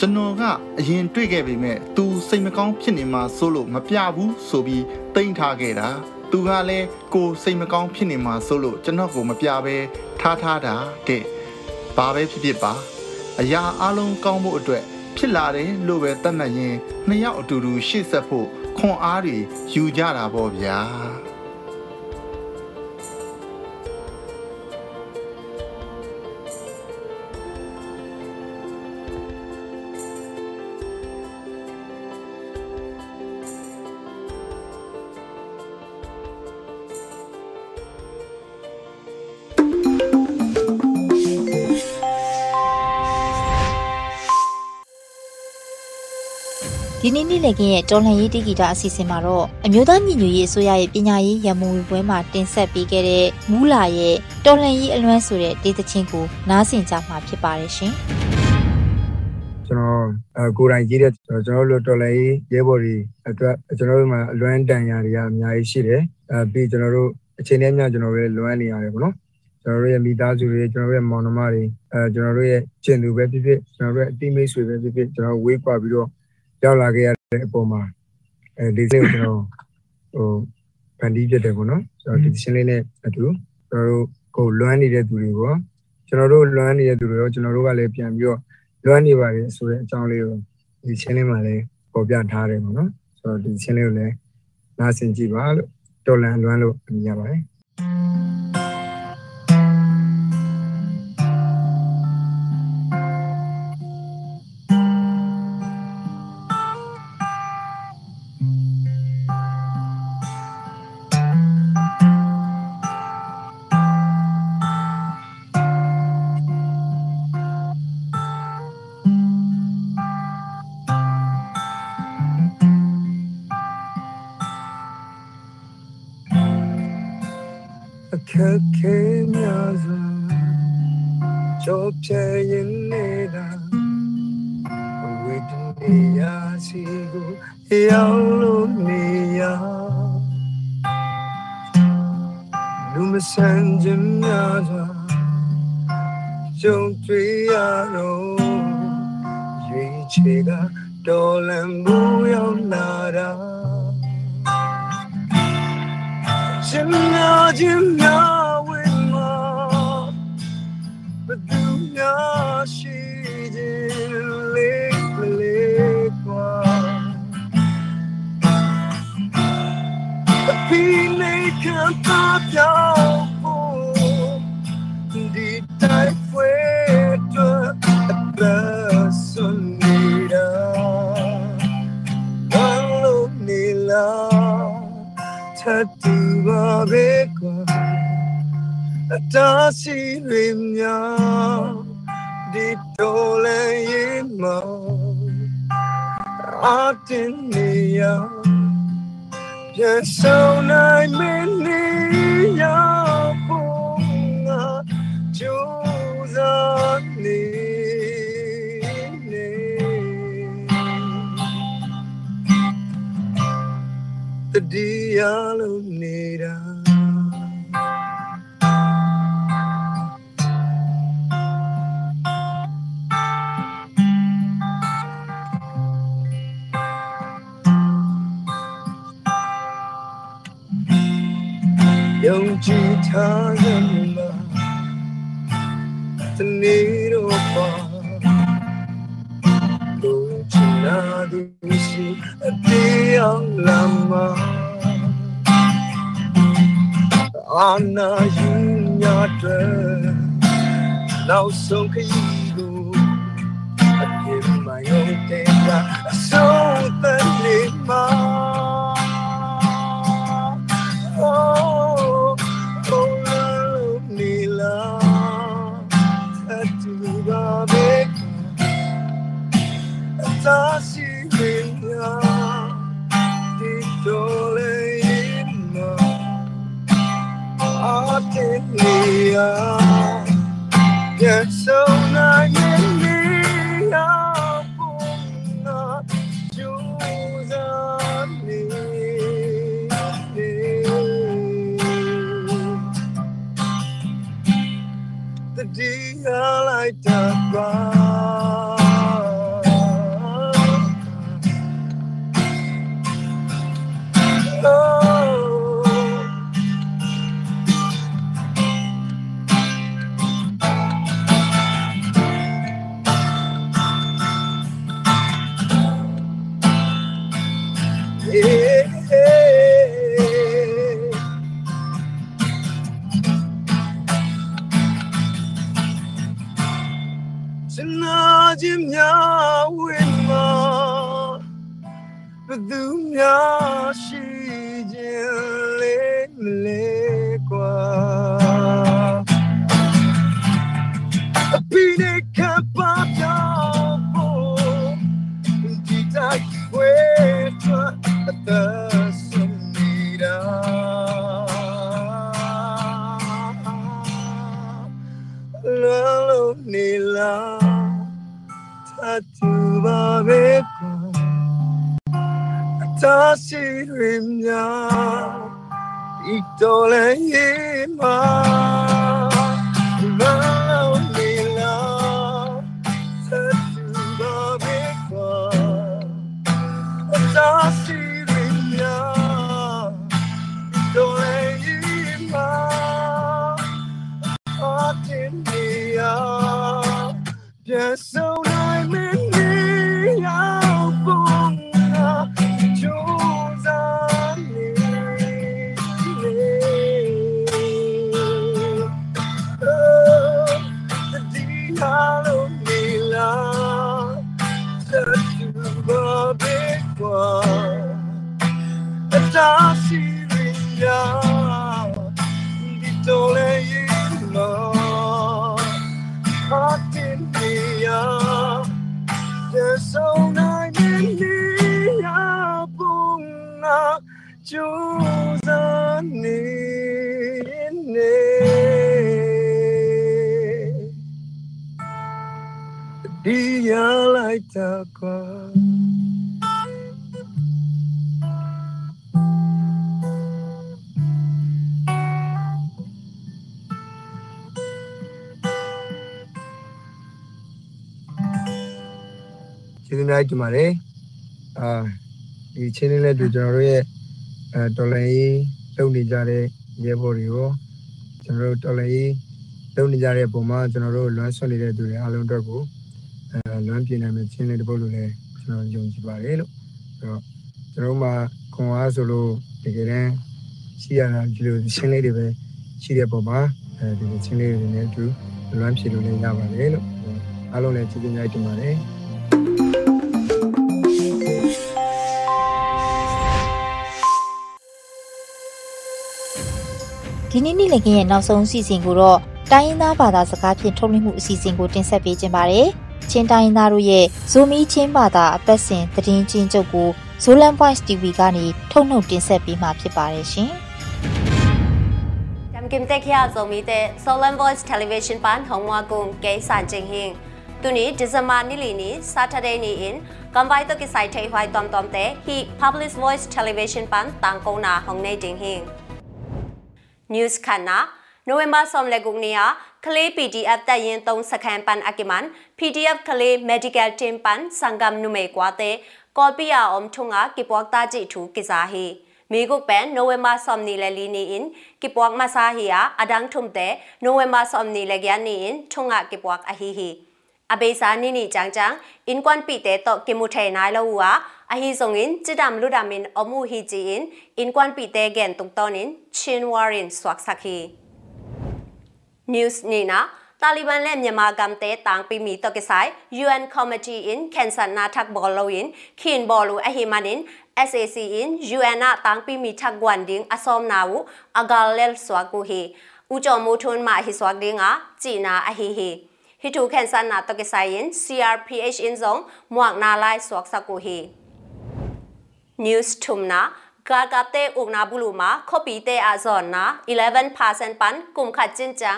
ကျွန်တော်ကအရင်တွေ့ခဲ့ပေမဲ့သူစိတ်မကောင်းဖြစ်နေမှဆိုလို့မပြဘူးဆိုပြီးတိမ့်ထားခဲ့တာသူကလည်းကိုစိတ်မကောင်းဖြစ်နေမှဆိုလို့ကျွန်တော်ကိုမပြဘဲထားထားတာတဲ့ဘာပဲဖြစ်ဖြစ်ပါအရာအလုံးကောင်းဖို့အတွက်ဖြစ်လာတယ်လို့ပဲသတ်မှတ်ရင်နှစ်ယောက်အတူတူရှေ့ဆက်ဖို့ခွန်အားတွေယူကြတာပေါ့ဗျာ ဒီနေ့နေ့လည်ခင်းရဲ့တော်လှန်ရေးတိဂီတာအစီအစဉ်မှာတော့အမျိုးသားညီညွတ်ရေးအစိုးရရဲ့ပညာရေးရမုံပွဲမှာတင်ဆက်ပေးခဲ့တဲ့မူလာရဲ့တော်လှန်ရေးအလွမ်းဆိုတဲ့ဒေသချင်းကိုနားဆင်ကြမှာဖြစ်ပါတယ်ရှင်။ကျွန်တော်အကိုယ်တိုင်ကြီးတဲ့ကျွန်တော်တို့တော်လှန်ရေးရဲဘော်တွေအတွက်ကျွန်တော်တို့မှာအလွမ်းတန်ရာတွေကအများကြီးရှိတယ်။အဲပြီးကျွန်တော်တို့အချိန်နဲ့မျှကျွန်တော်တို့လွမ်းနေရတယ်ပေါ့နော်။ကျွန်တော်တို့ရဲ့မိသားစုတွေကျွန်တော်တို့ရဲ့မောင်နှမတွေအဲကျွန်တော်တို့ရဲ့ကျင်သူပဲဖြစ်ဖြစ်ကျွန်တော်တို့ရဲ့အတိမိတ်ဆွေပဲဖြစ်ဖြစ်ကျွန်တော်ဝေးကွာပြီးတော့ ရောက်လာခဲ့ရတဲ့အပေါ်မှာအဲဒီစိတ်ကိုကျွန်တော်ဟိုဖန်တီးဖြစ်တယ်ပေါ့နော်ကျွန်တော်ဒီရှင်းလေးနဲ့အတူကျွန်တော်တို့ကိုလွမ်းနေတဲ့သူတွေပေါ့ကျွန်တော်တို့လွမ်းနေတဲ့သူတွေရောကျွန်တော်တို့ကလည်းပြန်ပြီးတော့လွမ်းနေပါတယ်ဆိုတဲ့အကြောင်းလေးကိုဒီရှင်းလေးမှာလည်းပေါ်ပြထားတယ်ပေါ့နော်ဆိုတော့ဒီရှင်းလေးကိုလည်းနားဆင်ကြည့်ပါလို့တော်လန်လွမ်းလို့မြင်ရပါတယ် အခက်ခဲများစွာကြောပြရင်နေတာဝိတ္တိယာစီကိုရောက်လို့နေရလူမဆန်ခြင်းများစွာကြုံတွေ့ရတော့ရွေးချယ်ကတော်လန်မှုရောက်လာ တာရှင်များခြင်းများဝင်မှာဘယ်သူများရှိခြင်းလေးလေးကွာအဖိနေခံပါ ပါပဲကွာအတားစီတွေများဒီတော်လည်းရင်မအတင်နေရပြန်ဆောင်နိုင်မင်းနေရဖို့ငါကြိုးစားနေနေ တတိယလုံးနေတာယုံကြည်ထားစမ်းပါတနေ့တော့ပါကိုချင်နာသူရှိအတေးအောင်လာမှာ အာနာယူညာတဲ့နောက်ဆုံးခရီးကိုအပြစ်မယုံတဲ့ကအဆုံးသတ်နေမှာ Oh, oh, love me, love. Atu babe, atasi in me out Nhạc sâu na những đi áo cũng là chú ra mi Tadi alai ကျေးဇူးများတင်ပါတယ်အာဒီချင်းလေးလက်တွေကျွန်တော်တို့ရဲ့အဲတော်လိုင်းလုပ်နေကြတဲ့ရဲဘော်တွေကိုကျွန်တော်တို့တော်လိုင်းလုပ်နေကြတဲ့ပုံမှာကျွန်တော်တို့လွမ်းဆွနေတဲ့သူတွေအားလုံးအတွက်ကိုအဲလွမ်းပြနိုင်မယ့်ချင်းလေးတစ်ပုဒ်လို့လည်းကျွန်တော်ယုံကြည်ပါတယ်လို့ဆိုတော့ကျွန်တော်မှခွန်အားဆိုလို့တကယ်တမ်းရှိရတာဒီလိုချင်းလေးတွေပဲရှိတဲ့ပုံမှာအဲဒီချင်းလေးတွေနဲ့အတူလွမ်းဖြစ်လို့လည်းရပါတယ်လို့အားလုံးလည်းကျေးဇူးများတင်ပါတယ် ဒီနေ့နေ့လည်ခင်းရဲ့နောက်ဆုံးအစီအစဉ်ကိုတော့တိုင်းရင်းသားဘာသာစကားဖြင့်ထုတ်လွှင့်မှုအစီအစဉ်ကိုတင်ဆက်ပေးခြင်းပါတယ်။ချင်းတိုင်းရင်းသားတို့ရဲ့ဇိုမီချင်းဘာသာအပတ်စဉ်သတင်းချင်းချုပ်ကို Zolan Voice TV ကနေထုတ်နှုတ်တင်ဆက်ပေးမှာဖြစ်ပါတယ်ရှင်။ Jam kim te khia zo mi te Solan Voice Television pan hongwa gung ke san jing hing. Tu ni December ni li ni Saturday ni in kamwai to ki sai thai hwai tom tom te hi Public Voice Television pan tang ko na hong nei ding hing. News ခန္နာနိုဝင်ဘာဆ ோம் လက်ကုနီယာကလေး PDF တရင်3စခန်းပန်အကိမန် PDF ကလေး Medical Team ပန်စံဂမ်နုမေကွာတေကော်ပီယာအုံထုငါကိပွားတာဂျီထူကိစာဟီมีกุกเป็นโนเวมบาซอม news khana November somle gungnia khle PDF tat yin tong sakhan pan akiman PDF khle medical team pan sangam nume kwate kopia om thunga kipwak ta ji thu kisa hi miguk pen November somni le lini in kipwak masahi ya adang thumte November somni le gyani in thunga kipwak ahi hi အဘေစာနိနီချန်ချန်အင်ကွမ်ပီတေတော့ကိမုထေနိုင်လောဝါအဟိဇုံင်ချီဒမ်လူဒမ်င်အမှုဟီဂျီင်အင်ကွမ်ပီတေဂန်တုံတောနင်ချင်းဝါရင်ဆွတ်ဆခီ news နေနာတာလီဘန်နဲ့မြန်မာကမ်တဲတန်ပီမီတော့ကဆိုင် UN Committee in Cancer na thak bolowin khin bolu ahimanin SAC in UN na tang pi mi thak gwan ding asom na wu agal lel swa ku he u jo mo thon ma hi swa ding a chi na a hi he hi tu cancer na to ke sai in CRPH in zong muak na lai swak sa ku hi news thumna กากาเตอุกนาบุลุมาคปีเตอาซอนนะ11%ปันกุมขัดจินจัง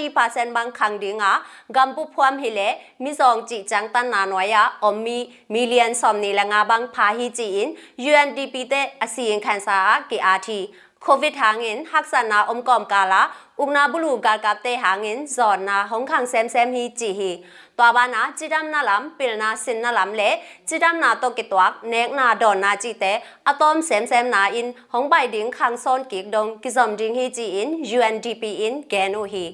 40%บางคังดิงากัมปุพวมฮิเลมิซองจิจังตันนานวายาอมมีมิเลียนซอมนีละงาบางพาฮิจีอิน UNDP เตอสียงคันซากีอาที โควิดหางอินฮักษนาอมกอมกาลาอุกนาบุลุกากาเตหางอินซอนนาหงคังแซมแซมฮีจีฮีตัวบานาจิดัมนาลัมปิลนาสินนาลัมเลจิดัมนาโตกิตวักเนกนาดอนนาจิเตอะตอมแซมแซมนาอินหงใบดิงคังซอนกิกดงกิซอมดิงฮีจีอิน UNDP อินแกนูฮี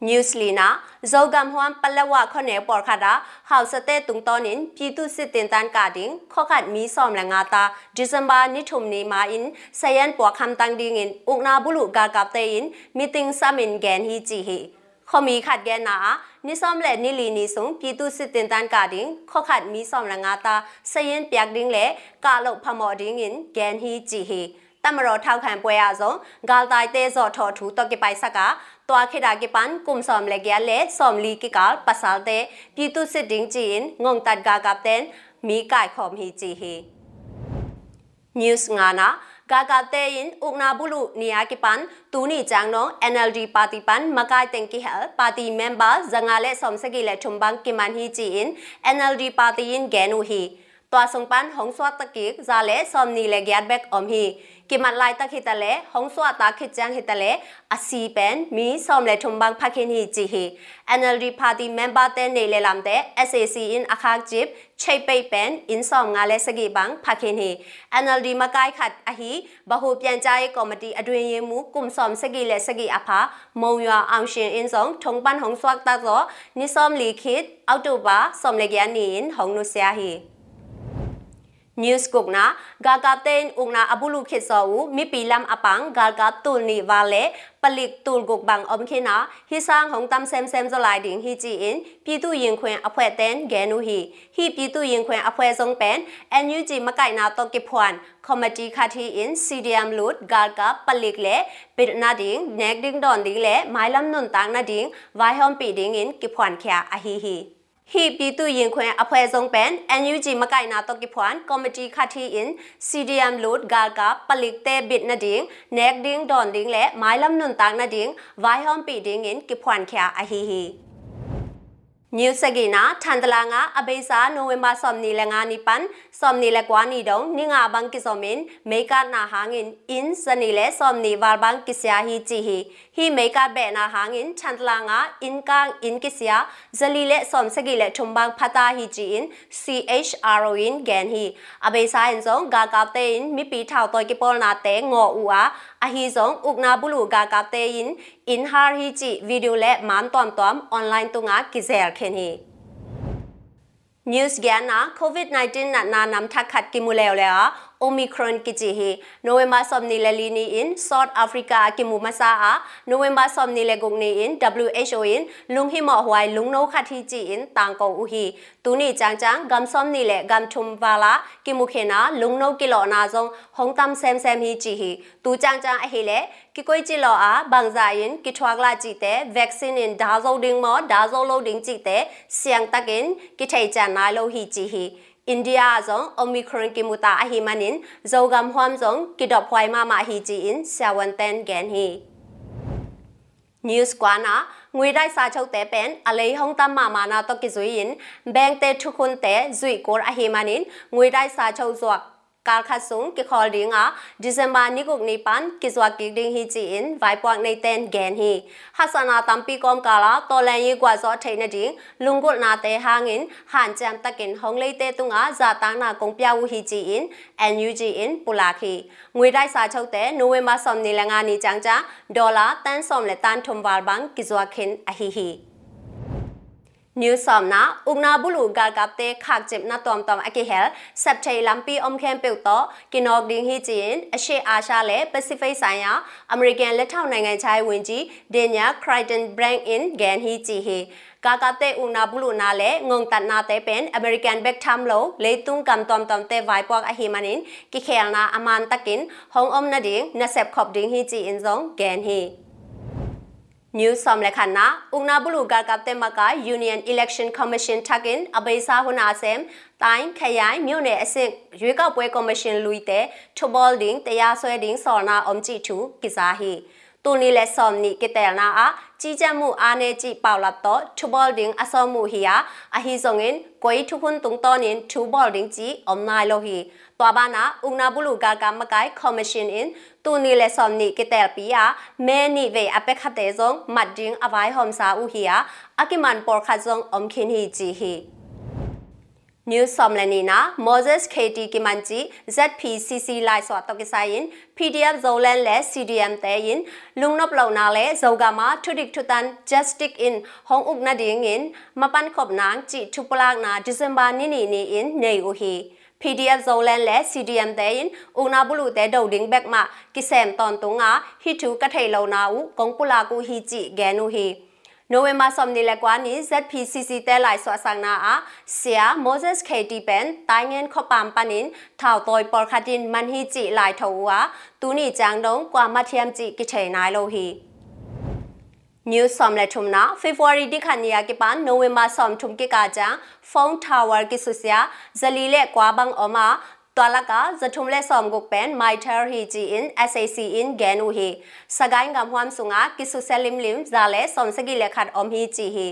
newslina zogam huam palawa khone por khada hausate tungtonin pitu sitin tan kading khokhat mi som langa ta december ni thum ni ma in sayan por kham tang ding in ukna bulu ga kap te in meeting samin gen hi chi hi ခေါမီခတ်ကဲနာနိစောမလက်နိလီနီဆုံပြည်သူစစ်တင်တန်းကတင်ခေါခတ်မီစောမလငါတာစရင်ပြက်ဒင်းလေကာလုတ်ဖမော်ဒင်းငင်ဂန်ဟီဂျီဟီတမရောထောက်ခံပွဲရဆုံးဂါလ်တိုင်တဲဇော်ထော်ထူတော့ကပိုက်ဆက်က ตัวเคดากิปันกุมสอมเลกยาเลสอมลีกิกาลปัสสาเตปีตุสิดิงจีนงงตัดกากับเตนมีกายขอมฮีจีฮี News งานะกากาเตยินอุกนาบุลุนียกิปันตูนีจางน้อง NLD ปาติปันมากายเต็งกิเฮลปาติเมมเบอร์จังาเลสอมสกิเลชุมบังกิมันฮีจีอิน NLD ปาติยินแกนูฮีตัวสงปันหงสวัตกิกจาเลสอมนีเลกยาดแบกอมฮี กิมัดลายตะคิตะเลหงสวตาคิจังคิตะเลอาซีเป็นมีซอมเลทุมบังพักคินฮีจีฮี NLD Party member เตนในเลลามเต SAC in อาคากจิบใช้ไปเป็นอินซอมงาเลสกีบังพักคินฮี NLD มากายขัดอหีบะหูเปลี่ยนใจกอมตีอดวยเยมูกลุ่มซอมสกีและสกีอภามงยัวอังชินอินซองทงปันหงสวตาโซนิซอมลีคิดเอาตูบาซอมเลกยานีนหงนุเซียฮี news kuk na gagaten ungna abulu khiso u mi pilam apang galga tul ni wale palik tul guk bang om khina hi sang hong tam sem sem zo lai ding hi chi in pi tu yin khwen aphwe ten ge nu hi hi pi tu yin khwen aphwe song pen NUG makai na to ki phwan committee khathi in CDM lut galga palik le pit na ding nek ding don ding le mailam nun tang na ding vai hom pi ding in ki phwan khya a hi hi ဟီပီတူရင်ခွင်အဖွဲ့ဆုံးပန် NUG မကိုင်နာတော့ကိဖွန်ကော်မတီခတ်ထီ in CDM load ဂါကာပလိကတဲဘစ်နဒင်း neck ding don ding และไม้ลำนุนตางนดင်း vai hom pi ding in ကိဖွန်ခ a a hi hi นิวสกีนาทันตลางาอเบซาโนเวมบาสอมนีเลงานิปันสอมนีเลกวานีดงนิงาบังกิสอมินเมกานาหางินอินสนีเลสอมนีวาบังกิสยาฮีจีฮีฮีเมกาเบนาหางินทันตลางาอินกางอินกิสยาဇလီလေสอมสกีเลทุมบังพาตาฮีจีอิน CHRO อินแกนฮีอเบซาอิน hi meika be na hangin chantlanga inkang inkisia zalile somsegile thumbang phata hi ji in chro in gen hi abe sa en zong ga ka te in mi pi thau toy ki pol na te ngo u a a hi zong ukna bulu ga ka te in in har hi ji video le man tom tom online tunga ki zer khen hi news gyan na covid 19 na na nam thakhat ki mu le le a omicron ki chi hi november som ni le li ni in south africa ki mu ma sa a november som ni le gong ni in who in lung hi mo hwai lung no khat hi chi in tang ko u hi tu ni chang chang gam som ni le gam thum wala ki mu khe na lung no ki lo na zong hong tam sem sem hi chi hi tu chang chang a hi le ki koi chi lo a bang za in ki thwak la chi te vaccine in da zo ding mo da zo lo ding chi te siang takin ki thai chan na lo hi chi hi India zong Omicron ki muta a hi manin zogam hwam zong ki dop hwai ma ma hi chi in 710 gen hi News kwana ငွေတိုက်စာချုပ်တဲ့ပန်အလေးဟုံတမမာနာတော့ကိဇွေရင်ဘန်တဲ့ထုခွန်တဲ့ဇွေ ကာခတ်ဆုံကခေါ်ဒီငါဒီဇင်ဘာနိကုတ်နေပန်ကိဇဝကိဒင်းဟီချီအင်ဝိုင်ပွန်နေတန်ဂန်ဟီဟာဆနာတမ်ပီကောမ်ကာလာတော်လန်ယေကွာဇောထိုင်နေဒီလုံကုတ်နာတေဟာငင်ဟန်ချမ်တကင်ဟောင်းလေးတေတုငါဇာတန်းနာကုံပြဝဟီချီအင်အန်ယူဂျီအင်ပူလာခီငွေတိုက်စာချုပ်တဲ့နိုဝင်ဘာဆောင်နေလငါနေချန်ချာဒေါ်လာတန်ဆောင်လက်တန်ထုံဘာဘန်ကိဇဝခင်အဟီဟီ new somna umna bulu gar kap te khak jep na tom tom ake hel sap chei lampi om khem pe to kinog ding hi chin အရှေ့အာရှနဲ့ Pacific ဆိုင်ရာ American လက်ထောက်နိုင်ငံခြားရေးဝန်ကြီး Daniel Crichton Brand in Gan hi chi he ကာကတဲ့ဦးနာဘူးလို့နာလေငုံတနာတဲ့ပင် American back time လို့လေတုံကမ်တမ်တမ်တဲ့ vibe ပေါ့အဟိမနင်ကိခဲလနာအမန်တကင်ဟောင်းအုံးနဒင်းနဆက်ခေါပ်ဒင်းဟီချီအင်ဇုံဂန်ဟီ New som le khana ungna bulu gar kap te maka Union Election Commission thakin abaisa huna sem tain khayai မြို့နယ်အဆင့်ရွေးကောက်ပွဲကော်မရှင်လူတဲ့ Tobol ding တရားစွဲ ding စော်နာအုံကြည့်ထူကိစားဟိတူနီလက်စော်နီကတဲ့နာအားကြီးကြပ်မှုအားနေကြည့်ပေါလပ်တော့ Tobol ding အစောမှုဟိယာအဟိဇုံငင်ကိုီထုခွန်းတုံတော်နင် Tobol ding ကြီးအုံနိုင်လို့ဟိတွာဘာနာဥနာဘူးလူကာကမကိုင် commission in တူနီလေဆ ோம் နီကတဲ့ပီယာမဲနီဝေအပက်ခတဲ့ဇုံမတ်ဒင်းအဝိုင်ဟ ตัวบ้านะอุณาบุลูกากามกายคอมมิชชั่นอินตูนีเลสอมนี่กิเตลปียาเมนี่เวอเปคาเตซงมัดดิงอวายหอมซาอูฮียาอากิมันปอร์คาซงอมคินฮีจีฮี New Somlanina Moses KT Kimanji ZPCC Lai so tokisain PDF Zolan le CDM te in lungnop launa le zogama thudik thutan justic in hong ukna ding in mapan khop nang chi thupalak na December ni ni ni in nei uhi PDF Zolan le CDM Dayin Una Bulu Te Dau Ding Bek Ma Kisem Ton Tunga Hi Thu Ka Thei Lo Na U Kong Pula Ku Hi Chi Genu Hi November somni le kwa ni ZPCC te lai so sang na a sia Moses KT pen taingen kho pam panin thao toy por khatin man hi chi lai tho wa tu ni chang dong kwa ma thiam chi ki thei nai lo hi new som le thumna february dikhania ke pan november som thum ke ka ja phone tower ki susya zali le kwa bang oma twalaka zathumle somguk pen my thar hi ji in SAC in genu hi sagai ngam hwam sunga kisu selim lim zale somsagi lekhat om hi chi hi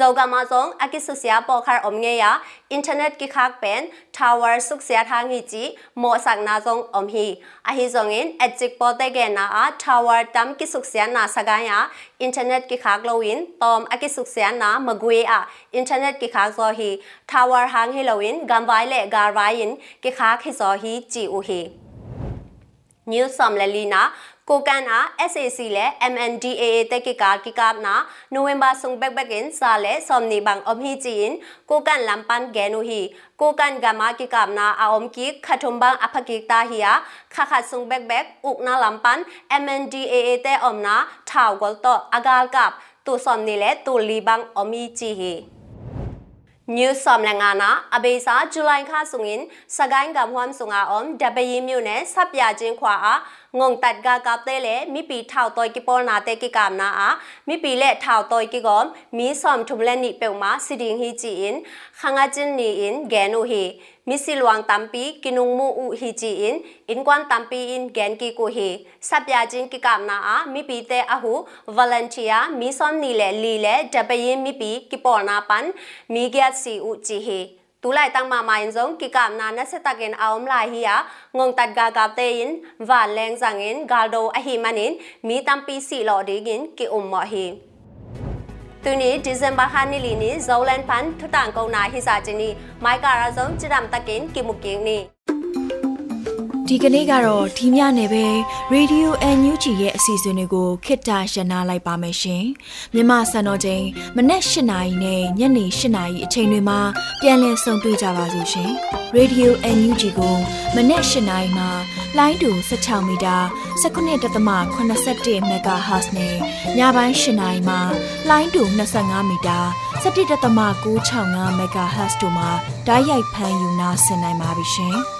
zoga ma zong akisu sia pokhar om nge ya internet ki khak pen tower suk sia thang hi chi mo sak na zong om hi a hi zong in ejik po te ge na a tower tam ki suk sia na sagai ya internet ki khak lo in tom akisuk sia na magwe a internet ki khak zo hi tower hang hi lo in gam vai le gar vai in ki khak hi zo hi chi u hi new som le lina ကိုကန်နာ SAC လဲ MNDAA တက်ကကာကိကနာနိုဝင်ဘာဆုံဘက်ဘက်ကင်စာလဲစောမနီဘန်အမဟီချီင်ကိုကန်လမ်ပန်ဂဲနူဟီကိုကန်ဂမာကိကနာအအုံကိခထုံဘန်အဖကိတာဟီယာခခဆုံဘက်ဘက်ဥကနာလမ်ပန် MNDAA တဲအုံနာထောက်ဂေါ်တော့အဂါလ်ကပ်တူစောမနီလဲတူလီဘန်အမီချီဟီ New Somlangana Abesa July kha sungin sagain gamhwam sunga om dabayi myu ne sapya jin khwa a ngong tat ga kap te le mi pi thao toy ki pol na te ki kam na a mi pi le thao toy ki gom mi som thum le ni pe ma siding hi chi in khanga chin ni in genu hi mi si luang tampi kinung mu u hi chi in in kwan tampi in gen ki ko hi sapya jin ki kam na a mi pi te a hu volunteer mi som ni le li le dabayin mi pi ki pol na pan mi gyat si u chi hi တူလိုက်တန်းမမိုင်းစုံကိကမ်နာနစတကင်အောင်လာဟီယာငုံတတ်ဂါကပ်တေင်ဗာလန်ဇငင်ဂါဒိုအဟီ မနင်မီတမ်ပီစီလော်ဒီဂင်ကိအုံမဟီတူနီဒီဇင်ဘာဟာနီလီနီဇောလန်ပန်ထတန်ကုံနာဟီစာချီနီမိုက်ကာရာဇုံချဒမ်တကင်ကိမုကင်းနီ ဒီကနေ့ကတော့ဒီညနေပဲ Radio NUG ရဲ့အစီအစဉ်လေးကိုခေတ္တရနာလိုက်ပါမယ်ရှင်။မြမစံတော်ချိန်မနေ့၈နာရီနဲ့ညနေ၈နာရီအချိန်တွေမှာပြန်လည်ဆုံတွေ့ကြပါစို့ရှင်။ Radio NUG ကိုမနေ့၈နာရီမှာလိုင်းတူ16မီတာ19.81 MHz နဲ့ညပိုင်း၈နာရီမှာလိုင်းတူ25မီတာ17.665 MHz တို့မှာဓာတ်ရိုက်ဖမ်းယူနာဆင်နိုင်ပါပြီရှင်။